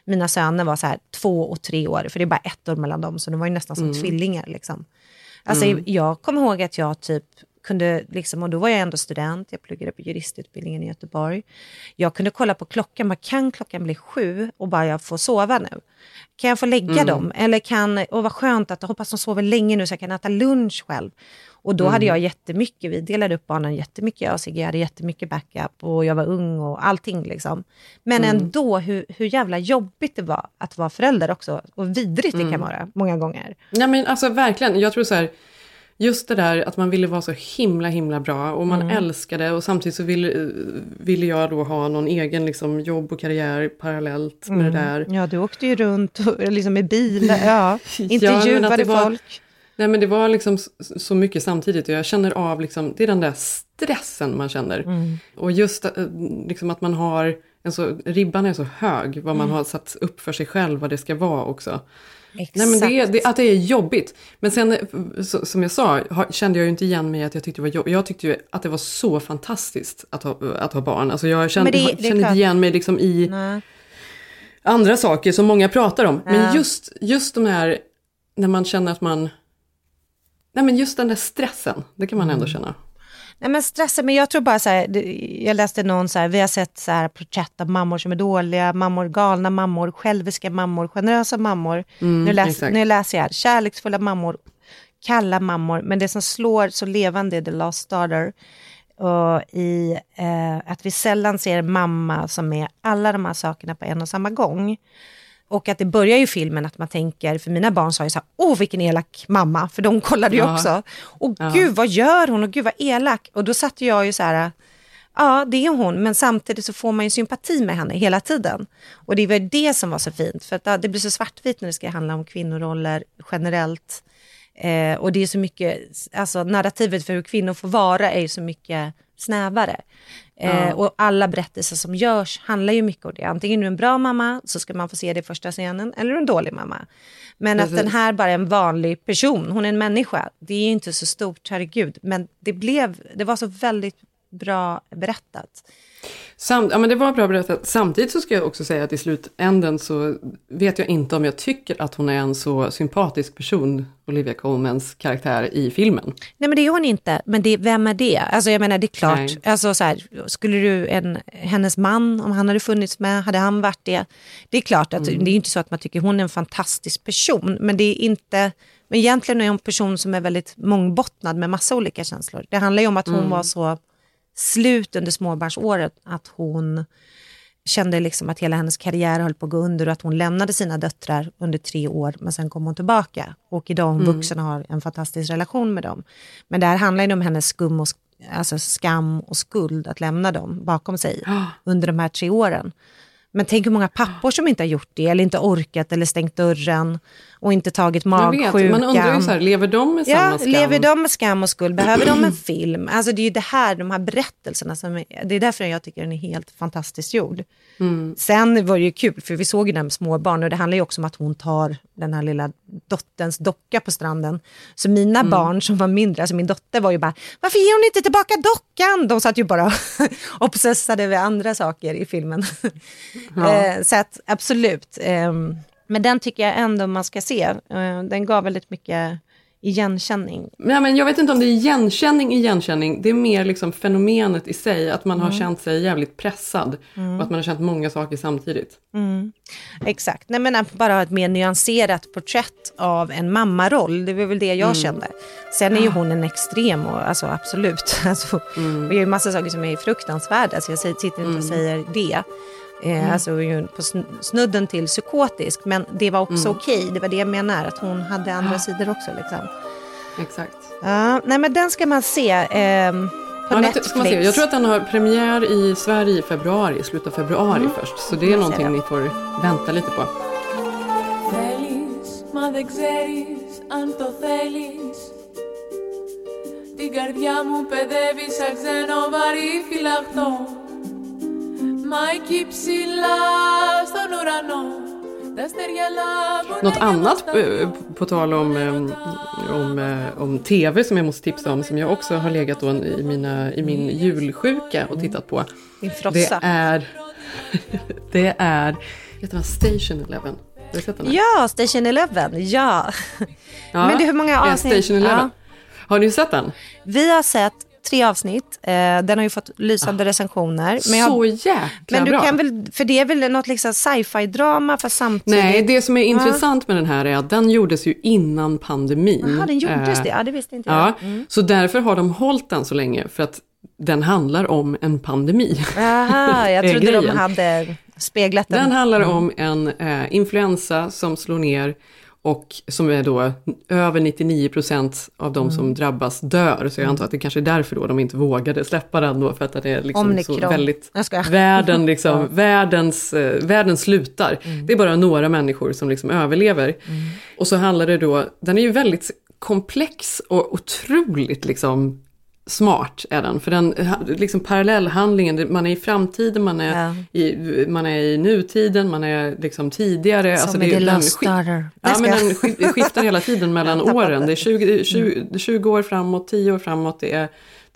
mina söner var så här två och tre år. För det är bara ett år mellan dem. Så de var ju nästan som
Mm.
tvillingar. Liksom. Alltså,
Mm.
Jag kommer ihåg att jag typ kunde, liksom, och då var jag ändå student, jag pluggade på juristutbildningen i Göteborg. Jag kunde kolla på klockan, bara, kan klockan bli sju och bara jag får sova nu? Kan jag få lägga
Mm.
dem? Eller kan, och vad skönt att jag hoppas de sover länge nu så jag kan äta lunch själv. Och då
Mm.
hade jag jättemycket, vi delade upp barnen jättemycket, jag och Sigge hade jättemycket backup och jag var ung och allting liksom. Men
Mm.
ändå hur, hur jävla jobbigt det var att vara förälder också och vidrigt det kan
Mm.
vara många gånger.
Nej men alltså verkligen, jag tror så här, just det där att man ville vara så himla himla bra och man
Mm.
älskade och samtidigt så ville, ville jag då ha någon egen liksom, jobb och karriär parallellt med det där.
Ja, du åkte ju runt och, liksom i bil, ja,
Ja,
intervjuade
var-
folk.
Nej men det var liksom så mycket samtidigt och jag känner av liksom, det är den där stressen man känner.
Mm.
Och just eh, liksom att man har, en så, ribban är så hög vad man
Mm.
har satt upp för sig själv vad det ska vara också.
Exakt.
Nej men det, det, att det är jobbigt. Men sen eh, så, som jag sa kände jag ju inte igen mig att jag tyckte det var jobbigt. Jag tyckte ju att det var så fantastiskt att ha, att ha barn. Alltså jag kände,
det-
jag kände inte igen mig liksom i
Nej.
andra saker som många pratar om.
Ja.
Men just, just de här, när man känner att man... Nej men just den där stressen, det kan man ändå
Mm.
känna.
Nej men stressen, men jag tror bara så här, jag läste någon så här, vi har sett så här porträtt av mammor som är dåliga, mammor, galna mammor, själviska mammor, generösa mammor.
Mm,
nu, läs,
exakt.
nu läser jag här, kärleksfulla mammor, kalla mammor, men det som slår så levande är The Lost Daughter. Och i eh, att vi sällan ser mamma som är alla de här sakerna på en och samma gång. Och att det börjar ju filmen att man tänker, för mina barn sa ju så här, åh vilken elak mamma, för de kollade ju
Ja.
också. Och
Ja.
gud vad gör hon och gud vad elak. Och då satt jag ju så här, ja det är hon, men samtidigt så får man ju sympati med henne hela tiden. Och det var det som var så fint, för att det blir så svartvitt när det ska handla om kvinnoroller generellt. Eh, och det är så mycket, alltså narrativet för hur kvinnor får vara är ju så mycket snävare. Eh. Och alla berättelser som görs handlar ju mycket om det. Antingen är du en bra mamma, så ska man få se det i första scenen, eller en dålig mamma. Men att
Precis.
den här bara är en vanlig person, hon är en människa. Det är ju inte så stort, herregud. Men det blev, det var så väldigt bra berättat.
Sam, ja, men det var bra berättat. Samtidigt så ska jag också säga att i slutänden så vet jag inte om jag tycker att hon är en så sympatisk person, Olivia Colmans karaktär i filmen.
Nej men det är hon inte, men det, vem är det? Alltså jag menar det är klart,
Nej.
alltså, så här, skulle du, en, hennes man, om han hade funnits med, hade han varit det? Det är klart att
Mm.
det är inte så att man tycker hon är en fantastisk person, men det är inte, men egentligen är hon en person som är väldigt mångbottnad med massa olika känslor. Det handlar ju om att hon
Mm.
var så slut under småbarnsåret, att hon kände liksom att hela hennes karriär höll på att gå under och att hon lämnade sina döttrar under tre år, men sen kom hon tillbaka. Och idag är hon
Mm.
vuxen och har en fantastisk relation med dem. Men det här handlar ju om hennes skum och, alltså skam och skuld att lämna dem bakom sig under de här tre åren. Men tänk hur många pappor som inte har gjort det, eller inte orkat, eller stängt dörren och inte tagit
Jag
magsjukan.
vet, man undrar ju så här, lever de med samma
Ja,
skam?
lever de med skam och skuld? Behöver de en film? Alltså det är ju det här, de här berättelserna som är, det är därför jag tycker den är helt fantastiskt gjord.
Mm.
Sen var det ju kul, för vi såg ju den med små barn och det handlar ju också om att hon tar den här lilla dotterns docka på stranden. Så mina
Mm.
barn som var mindre, alltså min dotter var ju bara, varför ger hon inte tillbaka dockan? De satt ju bara och obsessade över andra saker i filmen.
Ja.
Eh, så att absolut. ehm, men den tycker jag ändå man ska se. Eh, den gav väldigt mycket igenkänning.
Nej, men jag vet inte om det är igenkänning igenkänning. Det är mer liksom fenomenet i sig. Att man har
Mm.
känt sig jävligt pressad.
Mm.
Och att man har känt många saker samtidigt.
Mm. Exakt, Nej, men att bara ha ett mer nyanserat porträtt av en mammaroll, det var väl det jag
Mm.
kände. Sen är ju hon en extrem, och, alltså absolut. Alltså,
Mm.
Det är ju massa saker som är fruktansvärda, så jag sitter inte och säger det. Eh,
Mm.
Alltså hon är ju på sn- snudden till psykotisk, men det var också
Mm.
okej, det var det jag menar, att hon hade andra sidor också. Liksom.
Exakt.
Ja, nej men den ska man se ehm, på
Ja, det
Netflix.
ska man se. Jag tror att den har premiär i Sverige i februari, slutet av februari
Mm.
först. Så det är
Jag ser
någonting
det.
ni får vänta lite på.
Θέλεις, μα δεν ξέρεις αν το θέλεις Την καρδιά μου παιδεύεις σαν ξένο βαρύ φυλαχτό Μα εκεί ψηλά στον ουρανό Τα αστέρια λάμπουν
Något annat eh, på tal om, eh, om, eh, om tv som jag måste tipsa om, som jag också har legat då i, mina, i min julsjuka och tittat på.
Din frossa.
Det är, det är, heter den Station Eleven? Har du sett den? här?
Ja, Station Eleven, ja.
Ja,
Men det är hur många
det är
avsnitt?
Station Eleven. Har ni sett den?
Vi har sett tre avsnitt. Eh, den har ju fått lysande recensioner. Men jag-
Ah, Så jäkla
Men du
bra.
kan väl, för det är väl något liksom sci-fi-drama för samtidigt?
Nej, det som är
Ja.
intressant med den här är att den gjordes ju innan pandemin.
Jaha, den gjordes
Eh,
det? Ja, det visste inte
Ja,
jag. Mm.
så därför har de hållit den så länge, för att den handlar om en pandemi.
Aha, jag trodde de hade speglat den.
Den handlar
Mm.
om en eh, influensa som slår ner och som är då över 99% av de som
Mm.
drabbas dör. Så jag antar att det kanske är därför då de inte vågade släppa den då, för att det är liksom så väldigt... Världen, liksom,
Ja. Mm.
världens, eh, världen slutar. Det är bara några människor som liksom överlever. Och så handlar det då, den är ju väldigt komplex och otroligt liksom smart är den. För den liksom parallellhandlingen, man är i framtiden, man är, i, man är i nutiden, man är liksom tidigare.
Som
det
i
är-
The
den
Lost Daughter.
Ja, men den sk- skiftar hela tiden mellan åren. Det är 20, 20, det är 20 år framåt, 10 år framåt, det är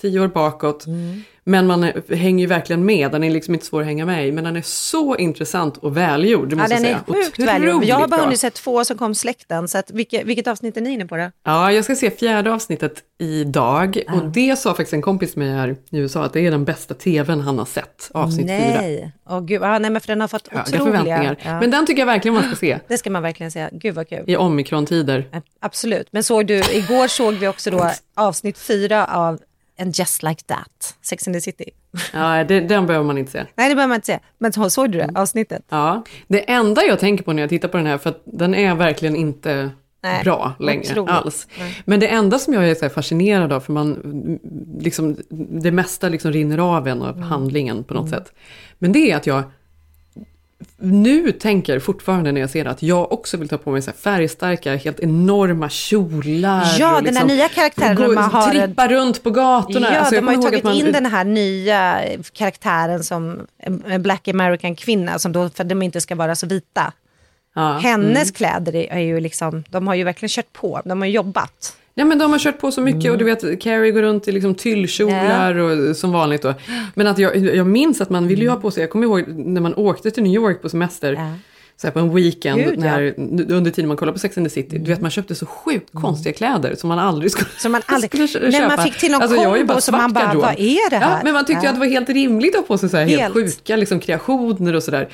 10 år bakåt.
Mm.
Men man är, hänger ju verkligen med, den är liksom inte svår att hänga med i. Men den är så intressant och välgjord, det
Ja, den
jag
är
säga.
sjukt välgjord. Jag har bara hunnit sett två som kom släkten. Så att, vilket, vilket avsnitt är ni inne på då?
Ja, jag ska se fjärde avsnittet idag. Och det sa faktiskt en kompis med här i USA att det är den bästa tvn han har sett, avsnitt fyra.
nej. Åh, gud. Ah, nej, men för den har fått
Höga
otroliga...
förväntningar.
Ja.
Men den tycker jag verkligen man ska se.
Det ska man verkligen säga. Gud vad kul.
I omikron-tider.
Absolut. Men såg du, igår såg vi också då avsnitt fyra av And just like that, Sex and the City.
Ja, det, den behöver man inte se.
Nej, det behöver man inte säga. Men såg du det avsnittet?
Ja, det enda jag tänker på när jag tittar på den här, för att den är verkligen inte
Nej,
bra längre alls.
Nej.
Men det enda som jag är fascinerad av, för man, liksom, det mesta liksom rinner av en av handlingen på något sätt. Men det är att jag nu tänker fortfarande när jag ser det att jag också vill ta på mig så färgstarka, helt enorma kjolar.
Ja,
och
den här nya karaktären
gå,
man har-
Trippa runt på gatorna.
Ja,
Alltså,
de har ju tagit
man-
in den här nya karaktären som en black american kvinna, som då, för att de inte ska vara så vita.
Ja,
Hennes
mm.
kläder är ju liksom, de har ju verkligen kört på, de har jobbat.
Ja men de har kört på så mycket och du
Mm.
vet Carrie går runt i liksom tyllkjolar och som vanligt då. Men att jag, jag minns att man ville ju ha på sig, jag kommer ihåg när man åkte till New York på semester. Så här på en weekend,
Gud, ja.
när, under tiden man kollade på Sex and the City. Du vet man köpte så sjukt konstiga kläder som man aldrig skulle,
Som man aldrig,
skulle kö-
när
köpa.
man fick till någon
Alltså,
kombo som man bara, vad är det här?
Ja, men man tyckte ju
Ja.
att det var helt rimligt att ha på sig så här helt,
Helt.
sjuka liksom, kreationer och sådär.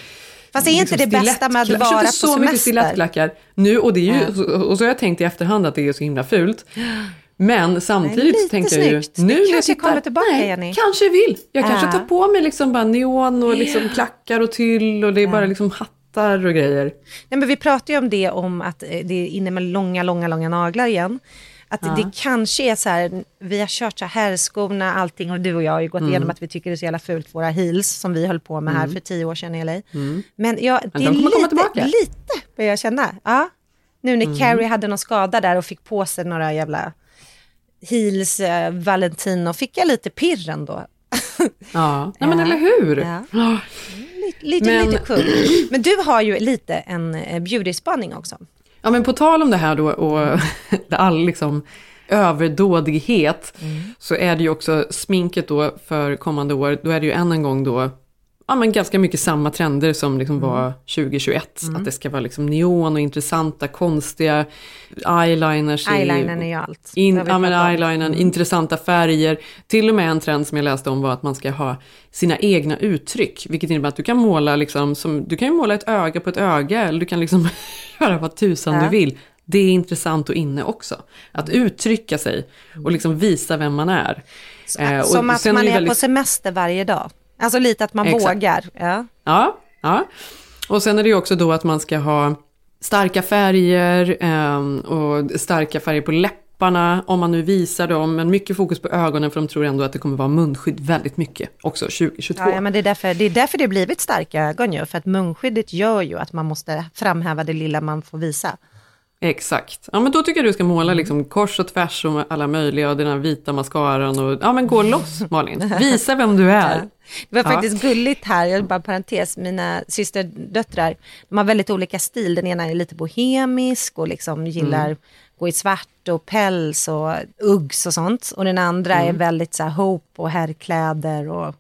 Fast är inte det bästa med att vara
Jag
på
köpte så mycket
semester?
stilettklackar nu och det är ju, och så har jag tänkt i efterhand att det är så himla fult. Men samtidigt så tänker jag ju, nu när jag
kanske
tittar,
tillbaka,
nej,
Jenny.
kanske vill. Jag kanske
Ja.
tar på mig liksom bara neon och liksom klackar och tyll och det är bara liksom hattar och grejer.
Nej, men vi pratade ju om det, om att eh, det är inne med långa, långa, långa naglar igen. Att
Ja.
det kanske är så här, vi har kört så här skorna, allting och du och jag har ju gått
Mm.
igenom att vi tycker det är så jävla fult, våra heels som vi höll på med här
Mm.
för tio år sedan i LA.
Mm.
Men ja, det är lite, lite börjar jag känna. Ja. Nu när
Mm.
Carrie hade någon skada där och fick på sig några jävla heels, eh, Valentino, fick jag lite pirr ändå.
Ja, Nej, men eller hur?
Ja.
Ja.
Lite, lite,
Men-
lite kul. Men du har ju lite en eh, beauty-spaning också.
Ja, men på tal om det här då och all liksom överdådighet så är det ju också sminket då för kommande år, då är det ju än en gång då ja, men ganska mycket samma trender som liksom var 2021.
Mm.
Att det ska vara liksom neon och intressanta, konstiga eyeliners.
Eyelinern är ju allt.
In, ja, men eyelinern, intressanta färger. Till och med en trend som jag läste om var att man ska ha sina egna uttryck. Vilket innebär att du kan måla, liksom, som, du kan ju måla ett öga på ett öga. Eller du kan liksom göra vad tusan
Ja.
du vill. Det är intressant och inne också. Att uttrycka sig och liksom visa vem man är. Eh, och
Som att man är
väldigt-
på semester varje dag. Alltså lite att man
Exakt.
vågar. Ja.
Ja, ja. Och sen är det ju också då att man ska ha starka färger ehm, och starka färger på läpparna om man nu visar dem. Men mycket fokus på ögonen för de tror ändå att det kommer vara munskydd väldigt mycket också 2022.
Ja, ja, men det är, därför, det är därför det blivit starka ögon ju. För att munskyddet gör ju att man måste framhäva det lilla man får visa.
Exakt. Ja men då tycker jag du ska måla liksom kors och tvärs och alla möjliga och den här vita mascaran och ja men gå loss Malin. Visa vem du är.
Det var
Ja.
faktiskt gulligt här, jag bara parentes, mina systerdöttrar, de har väldigt olika stil. Den ena är lite bohemisk och liksom gillar
Mm.
gå i svart och päls och uggs och sånt. Och den andra är
Mm.
väldigt så här hope och herrkläder och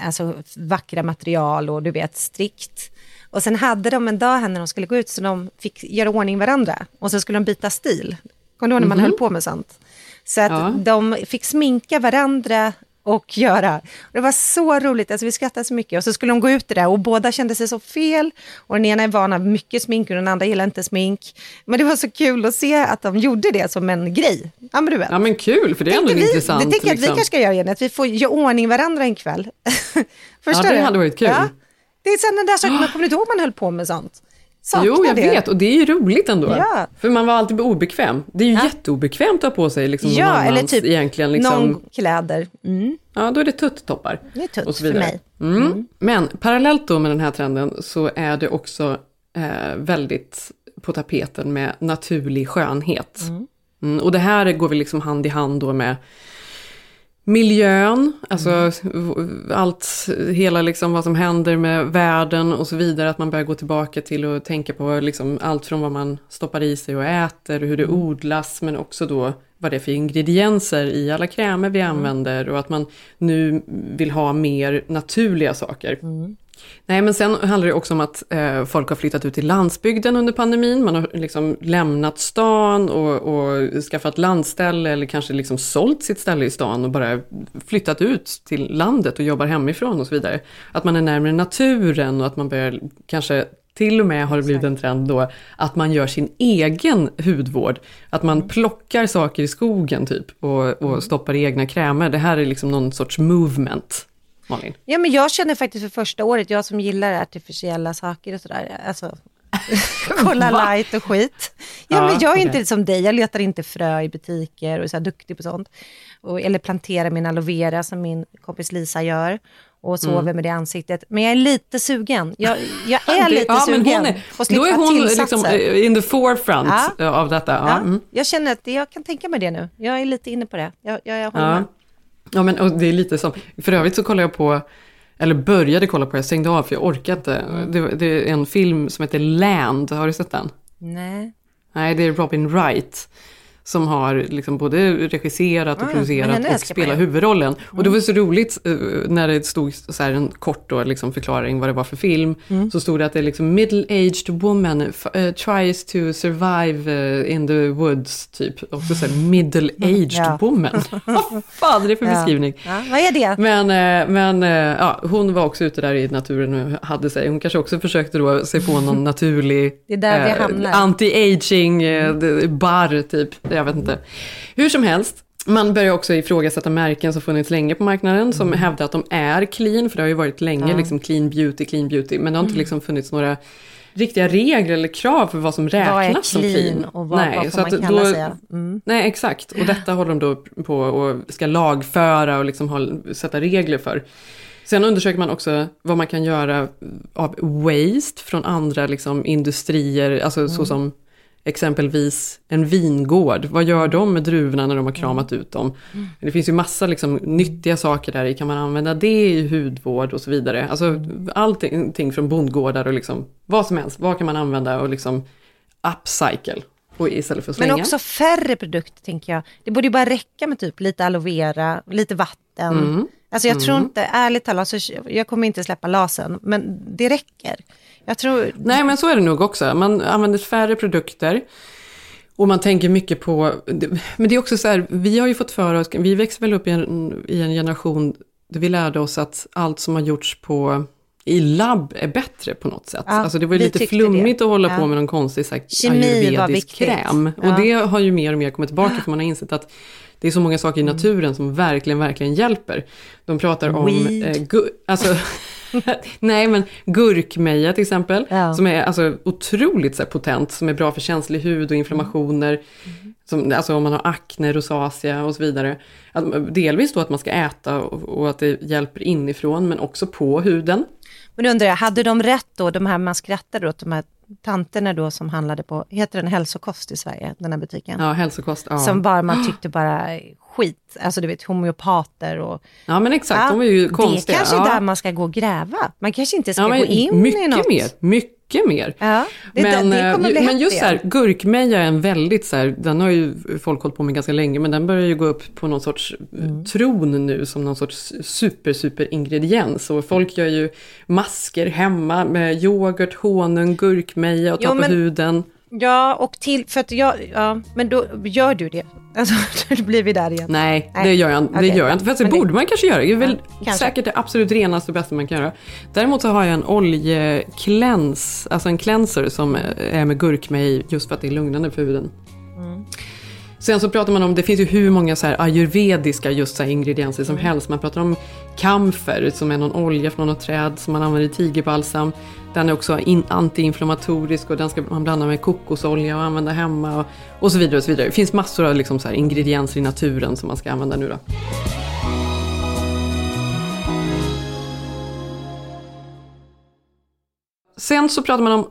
alltså vackra material och du vet strikt. Och sen hade de en dag här när de skulle gå ut så de fick göra ordning varandra och så skulle de byta stil. Kommer du ihåg när man
Mhm.
höll på med sånt? Så att
Ja.
de fick sminka varandra och göra. Det var så roligt, alltså vi skrattade så mycket. Och så skulle de gå ut det och båda kände sig så fel. Och den ena är van av mycket smink och den andra gillar inte smink. Men det var så kul att se att de gjorde det som en grej. Ja men du vet.
Ja men kul för det är ändå
Tänkte vi,
intressant.
Det tänker jag att vi
liksom.
kanske ska göra igen, att vi får göra ordning varandra en kväll. Förstår
Ja, det
du?
hade varit kul.
Det är sådana där saker, man kommer inte ihåg man höll på med sånt. Saknar
Jo, jag
det.
vet och det är ju roligt ändå.
Ja.
För man var alltid obekväm. Det är ju jätteobekvämt att ha på sig liksom någon
Ja,
annans
eller typ
egentligen liksom.
någon kläder. Mm.
Ja, då är det tutttoppar.
Det är tutt
och så
för
vidare.
mig.
Mm. Men parallellt då med den här trenden så är det också eh, väldigt på tapeten med naturlig skönhet. Mm, och det här går väl liksom hand i hand då med miljön, alltså allt, hela liksom vad som händer med världen och så vidare. Att man börjar gå tillbaka till och tänka på liksom allt från vad man stoppar i sig och äter och hur det odlas, men också då vad det är för ingredienser i alla krämer vi använder och att man nu vill ha mer naturliga saker. Nej, men sen handlar det också om att eh, folk har flyttat ut till landsbygden under pandemin. Man har liksom lämnat stan och, och skaffat landställe eller kanske liksom sålt sitt ställe i stan och bara flyttat ut till landet och jobbar hemifrån och så vidare. Att man är närmare naturen och att man börjar kanske till och med har det blivit en trend då att man gör sin egen hudvård. Att man plockar saker i skogen typ och, och stoppar i egna krämer. Det här är liksom någon sorts movement. Malin.
Ja, men jag känner faktiskt för första året, jag som gillar artificiella saker och sådär, alltså kolla light och skit. Ja,
Ja,
men jag är
okej.
inte som dig, jag letar inte frö i butiker och är så duktig på sånt. Och, eller planterar min aloe vera som min kompis Lisa gör och sover
Mm.
med det ansiktet. Men jag är lite sugen. Jag, jag är lite
ja, men
sugen.
hon är, då är hon liksom eh, in the forefront
Ja.
av detta. Ja, mm.
Jag känner att jag kan tänka mig det nu. Jag är lite inne på det. Jag, jag, jag håller med.
Ja men och det är lite som, för övrigt så kollar jag på, eller började kolla på, jag stängde av för jag orkade inte. Det, det är en film som heter Land, har du sett den?
Nej.
Nej, det är Robin Wright. Som har liksom både regisserat och
Ah,
producerat och
ju.
huvudrollen. Och det var så roligt eh, när det stod så en kort då, liksom förklaring vad det var för film.
Mm.
Så stod det att det är liksom middle-aged woman eh, tries to survive eh, in the woods, typ. Och så här middle-aged
Ja.
woman. vad fan är det för
Ja.
beskrivning?
Ja, vad är det?
Men, men ja, hon var också ute där i naturen och hade sig. Hon kanske också försökte då se på någon naturlig anti-aging eh, d- bar typ. Jag vet inte. Hur som helst. Man börjar också ifrågasätta märken som funnits länge på marknaden som hävdar att de är clean, för det har ju varit länge
Ja.
liksom clean beauty, clean beauty, men det har inte liksom funnits några riktiga regler eller krav för vad som räknas
vad
som
clean och vad,
Nej,
vad får man
att
kalla
då,
sig? Mm.
Nej, exakt. Och detta håller de då på och ska lagföra och liksom ha, sätta regler för. Sen undersöker man också vad man kan göra av waste från andra liksom, industrier, alltså
Mm.
såsom exempelvis en vingård. Vad gör de med druvorna när de har kramat ut dem?
Mm.
Det finns ju massa liksom, nyttiga saker där i. Kan man använda det i hudvård och så vidare? Alltså allting från bondgårdar och liksom, vad som helst. Vad kan man använda och liksom upcycle? Och istället för att slänga.
Men också färre produkter tänker jag. Det borde ju bara räcka med typ lite aloe vera, lite vatten.
Mm.
Alltså jag tror
Mm.
inte, ärligt talat, så jag kommer inte släppa lasen, men det räcker. Jag tror...
Nej, men så är det nog också. Man använder färre produkter. Och man tänker mycket på, men det är också så här, vi har ju fått för oss, vi växte väl upp i en, i en generation där vi lärde oss att allt som har gjorts på i labb är bättre på något sätt.
Ja,
alltså det var ju lite flummigt
det.
att hålla
Ja.
på med någon konstig så här,
Kemi
ayurvedisk kräm.
Ja.
Och det har ju mer och mer kommit tillbaka för man har insett att det är så många saker i naturen som verkligen, verkligen hjälper. De pratar om, eh, alltså, nej men gurkmeja till exempel, som är alltså otroligt så här, potent, som är bra för känslig hud och inflammationer. Som, alltså om man har akne, rosacea och så vidare. Att, delvis då att man ska äta och, och att det hjälper inifrån, men också på huden.
Men undrar jag, hade de rätt då, de här man skrattade åt, de här tanterna då som handlade på, heter den hälsokost i Sverige, den här butiken?
Ja, hälsokost. Ja.
Som bara man tyckte bara skit, alltså du vet homeopater och...
Ja men exakt, de var ju konstiga.
Det är kanske
ja.
där man ska gå och gräva. Man kanske inte ska
Ja,
gå in
mycket
i något.
mer, mycket mer.
Ja, det,
men,
det, det kommer bli
eh, men just så här, gurkmeja är en väldigt så här, den har ju folk hållit på med ganska länge, men den börjar ju gå upp på någon sorts
Mm.
tron nu som någon sorts super, super ingrediens. Och folk gör ju masker hemma med yoghurt, honung, gurkmeja och tar på
men-
huden.
Ja, och till, för att jag, ja, men då gör du det. Alltså, då blir vi där igen.
Nej,
Nej.
det gör jag, det
Okej.
gör jag inte. Fast det
det-
borde man kanske göra. Det är väl
kanske.
säkert det absolut renaste och bästa man kan göra. Däremot så har jag en oljekläns, alltså en cleanser som är med gurkmeja i just för att det är lugnande för huden.
Mm.
Sen så pratar man om, det finns ju hur många så här ayurvediska just så ingredienser som helst. Man pratar om kamfer som är någon olja från något träd som man använder i tigerbalsam. Den är också in, antiinflammatorisk och den ska man blanda med kokosolja och använda hemma och, och så vidare. och så vidare. Det finns massor av liksom så ingredienser i naturen som man ska använda nu då. Sen så pratar man om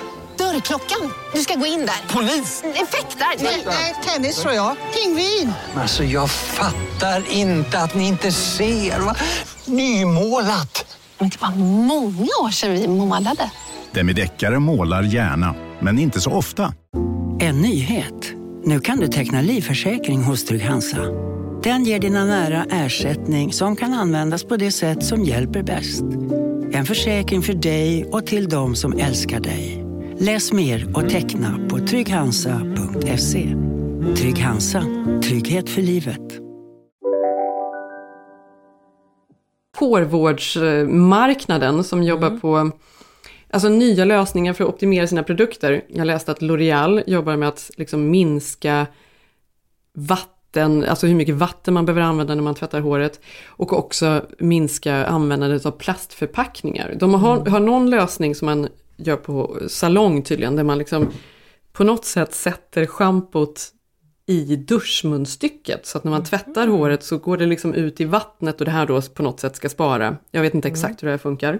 Dörrklockan. Du ska gå in där. Polis? Effektar? Nej, tennis tror jag. Pingvin.
Alltså jag fattar inte att ni inte ser. Va? Nymålat!
Men det var många år sedan vi målade.
Demideckare målar gärna, men inte så ofta.
En nyhet. Nu kan du teckna livförsäkring hos Trygg-Hansa. Den ger dina nära ersättning som kan användas på det sätt som hjälper bäst. En försäkring för dig och till de som älskar dig. Läs mer och teckna på trygghansa.se. Trygg Hansa. Trygghet för livet.
hårvårdsmarknaden som jobbar på alltså, nya lösningar för att optimera sina produkter. Jag läste att L'Oreal jobbar med att liksom, minska vatten, alltså hur mycket vatten man behöver använda när man tvättar håret. Och också minska användandet av plastförpackningar. De har, har någon lösning som man gör på salong tydligen, där man liksom på något sätt sätter schampot i duschmunstycket. Så att när man tvättar håret så går det liksom ut i vattnet och det här då på något sätt ska spara. Jag vet inte exakt hur det här funkar.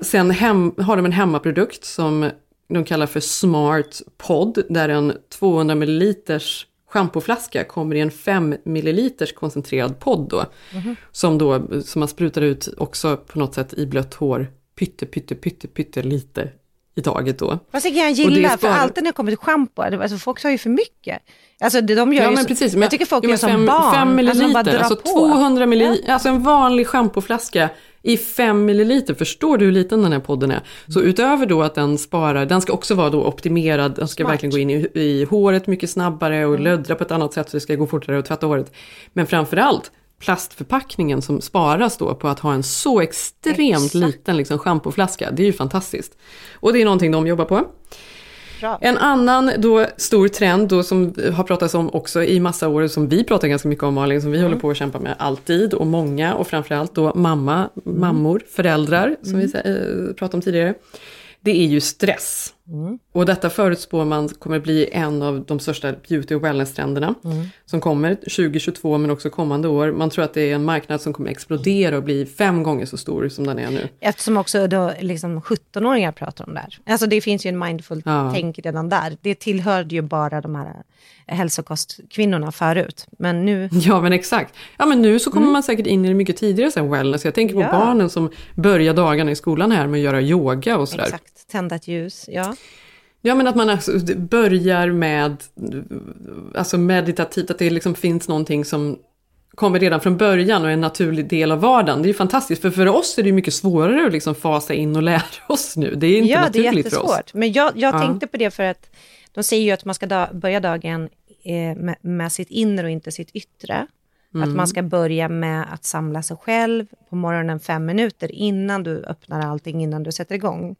Sen hem, har de en hemmaprodukt som de kallar för Smart Pod, där en 200 ml schampoflaska kommer i en 5 ml koncentrerad podd då.
Mhm.
Som då, som man sprutar ut också på något sätt i blött hår, pytte, pytte, pytte, pytte lite i taget då.
Fast det kan jag gilla,
det
för alltid när det kommer till schampo, alltså folk tar ju för mycket. Alltså de gör
Ja men
så,
precis. Men,
jag tycker folk
ja,
gör som
fem,
barn.
Fem milliliter,
alltså, de bara drar
alltså,
på.
200 milliliter, alltså en vanlig schampoflaska i 5 milliliter. Förstår du hur liten den här podden är? Så utöver då att den sparar, den ska också vara då optimerad, den ska
Smart.
verkligen gå in i, i håret mycket snabbare och
Mm.
löddra på ett annat sätt så det ska gå fortare att tvätta håret. Men framförallt plastförpackningen som sparas då på att ha en så extremt
Exakt.
liten liksom, schampoflaska. Det är ju fantastiskt. Och det är någonting de jobbar på.
Bra.
En annan då stor trend då som har pratats om också i massa år, som vi pratar ganska mycket om Malin, som vi håller på att kämpa med alltid och många och framförallt då mamma, mammor, föräldrar som vi äh, pratade om tidigare. Det är ju stress. Och detta förutspår man kommer bli en av de största beauty och wellness-trenderna som kommer 2022 men också kommande år. Man tror att det är en marknad som kommer explodera och bli fem gånger så stor som den är nu.
Eftersom också då liksom 17-åringar pratar om det här. Alltså det finns ju en mindful
Ja.
redan där. Det tillhörde ju bara de här hälsokostkvinnorna förut. Men nu,
Ja men exakt. Ja men nu så kommer man säkert in i det mycket tidigare sen wellness. Jag tänker på
Mm. Ja.
barnen som börjar dagarna i skolan här med att göra yoga och sådär.
exakt, tända ett ljus. Ja.
Ja men att man alltså börjar med alltså meditativt, att det liksom finns någonting som kommer redan från början och är en naturlig del av vardagen. Det är ju fantastiskt, för för oss är det mycket svårare att liksom fasa in och lära oss nu. Det är inte
ja, det är
naturligt för oss.
jättesvårt. Men jag, jag
Ja.
tänkte på det för att de säger ju att man ska da, börja dagen eh, med, med sitt inre och inte sitt yttre. Att
Mm.
man ska börja med att samla sig själv på morgonen fem minuter innan du öppnar allting, innan du sätter igång.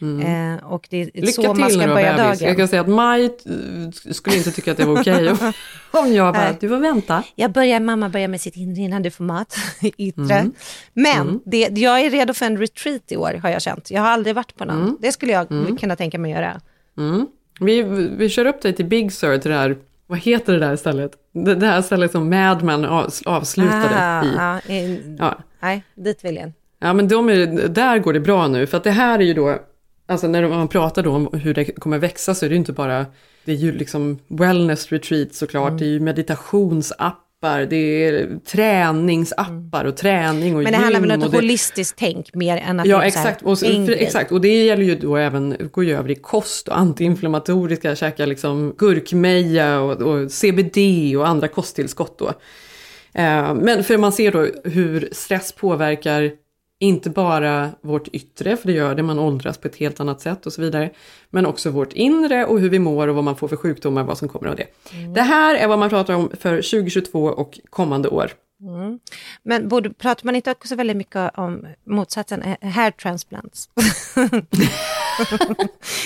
Eh, och det är
Mm. Lycka
så
till
man ska
när du
börja
bebis. Jag
dagen.
kan säga att Maj eh, skulle inte tycka att det var okej om- om jag bara, du får vänta.
Jag börjar, mamma börjar med sitt inre innan du får mat, yttre.
Mm.
Men
Mm.
det, jag är redo för en retreat i år har jag känt. Jag har aldrig varit på någon.
Mm.
Det skulle jag
Mm.
kunna tänka mig göra.
Mm. Vi, vi kör upp dig till Big Sur, till det här, vad heter det där stället? Det, det här stället som Mad Men av, avslutade
Ah,
i.
ja, in,
Ja.
Nej, dit vill jag.
Ja men de är, där går det bra nu, för att det här är ju då, alltså när man pratar då om hur det kommer växa så är det ju inte bara, det är ju liksom wellness retreat såklart,
Mm.
det är ju meditationsappar, det är träningsappar och träning och
Men det handlar väl om ett holistiskt tänk mer än att
Ja
det är
exakt, och, för, exakt, och det gäller ju då även, går ju över i kost och antiinflammatoriska, käka liksom gurkmeja och, och CBD och andra kosttillskott då. Eh, men för man ser då hur stress påverkar inte bara vårt yttre, för det gör det, man åldras på ett helt annat sätt och så vidare. Men också vårt inre och hur vi mår och vad man får för sjukdomar, vad som kommer av det. Det här är vad man pratar om för 2022 och kommande år.
Mm. Men borde, pratar man inte också väldigt mycket om motsatsen, eh, hair transplants?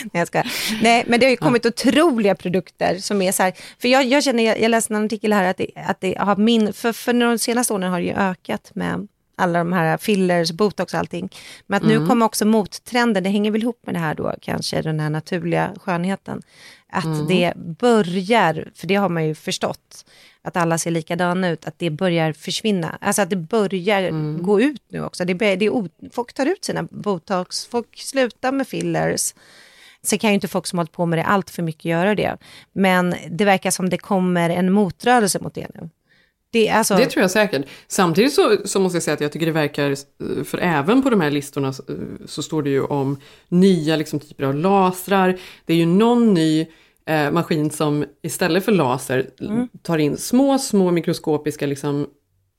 Nej, jag ska. Nej, men det har ju kommit otroliga produkter som är så här, för jag, jag känner, jag, jag läste en artikel här att det, att det har min, för, för de senaste åren har det ju ökat med alla de här fillers, botox och allting. Men att nu
Mm.
kommer också mottrenden, det hänger väl ihop med det här då, kanske den här naturliga skönheten. Att
Mm.
det börjar, för det har man ju förstått, att alla ser likadana ut, att det börjar försvinna. Alltså att det börjar
Mm.
gå ut nu också. Det, börjar- det är, folk tar ut sina botox, folk slutar med fillers. Sen kan ju inte folk som hållit på med det allt för mycket göra det. Men det verkar som det kommer en motrörelse mot det nu. Det, alltså,
Det tror jag säkert. Samtidigt så, så måste jag säga att jag tycker det verkar, eh, för även på de här listorna så, så står det ju om nya liksom, typer av lasrar. Det är ju någon ny eh, maskin som istället för laser
Mm.
tar in små, små mikroskopiska liksom,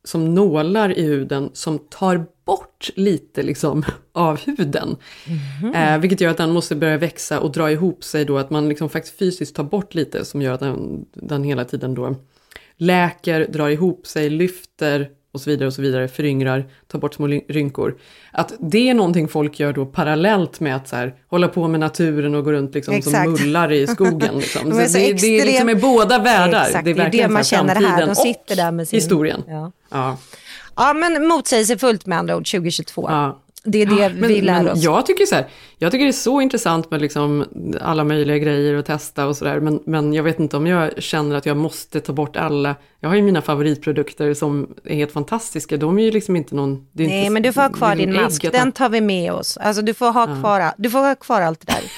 som nålar i huden som tar bort lite liksom, av huden.
Mhm.
Eh, vilket gör att den måste börja växa och dra ihop sig då, att man liksom faktiskt fysiskt tar bort lite som gör att den, den hela tiden då läker, drar ihop sig, lyfter och så vidare och så vidare, föryngrar, tar bort små rynkor. Att det är någonting folk gör då parallellt med att så här, hålla på med naturen och gå runt liksom som mullar i skogen. Liksom.
De
Så
så
det, det är liksom
extrem-
i båda världar.
Exakt,
det är verkligen
det man känner här. De sitter där med sin-
historien.
Ja.
Ja.
Ja, men motsägelsefullt med andra ord 2022.
Ja.
Det är det
Men,
vi lär
men
oss.
jag tycker så här, jag tycker det är så intressant med liksom alla möjliga grejer att testa och sådär, men, men jag vet inte om jag känner att jag måste ta bort alla Jag har ju mina favoritprodukter som är helt fantastiska. De är ju liksom inte någon...
Nej,
inte,
men du får ha kvar din mask. Den tar vi med oss. Alltså du får ha kvar, du får ha kvar allt det där.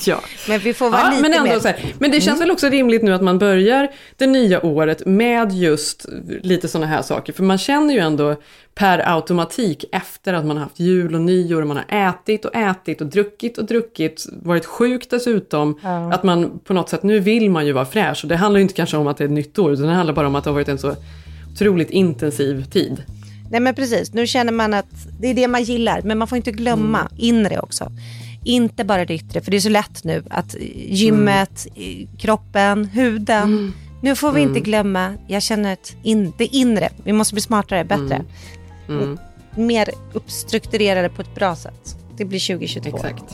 ja.
Men vi får vara
Ja,
lite
men, ändå så här, men det känns väl också rimligt nu att man börjar det nya året med just lite sådana här saker. För man känner ju ändå per automatik efter att man har haft jul och nyår och man har ätit och ätit och druckit och druckit, varit sjuk dessutom,
Ja.
att man på något sätt, nu vill man ju vara fräsch. Och det handlar ju inte kanske om att det är ett nytt år, utan det handlar bara om att det har varit en så otroligt intensiv tid.
Nej men precis, nu känner man att det är det man gillar. Men man får inte glömma
Mm.
inre också. Inte bara det yttre, för det är så lätt nu att gymmet,
Mm.
kroppen, huden. Nu får vi inte glömma, jag känner att in, det inre, vi måste bli smartare, bättre.
Mm.
Mer uppstrukturerade på ett bra sätt. Det blir 2022.
Exakt.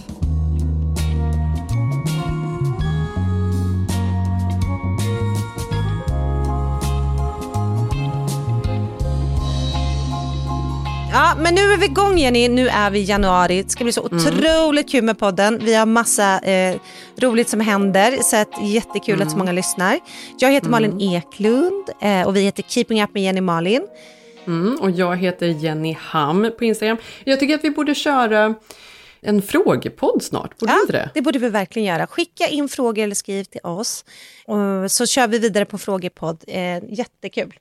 Ja, men nu är vi igång Jenny. Nu är vi i januari. Det ska bli så
Mm.
otroligt kul med podden. Vi har massa eh, roligt som händer, så att jättekul att så
Mm.
många lyssnar. Jag heter Malin Eklund eh, och vi heter Keeping Up med Jenny Malin.
Mm, och jag heter Jenny Ham på Instagram. Jag tycker att vi borde köra en frågepodd snart, borde vi inte det?
Det borde vi verkligen göra. Skicka in frågor eller skriv till oss. Och så kör vi vidare på frågepodd. Eh, jättekul.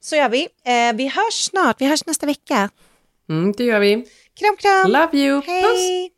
Så gör vi. Eh, vi hörs snart. Vi hörs nästa vecka.
Mm, det gör vi.
Kram, kram.
Love you.
Hej.
Puss.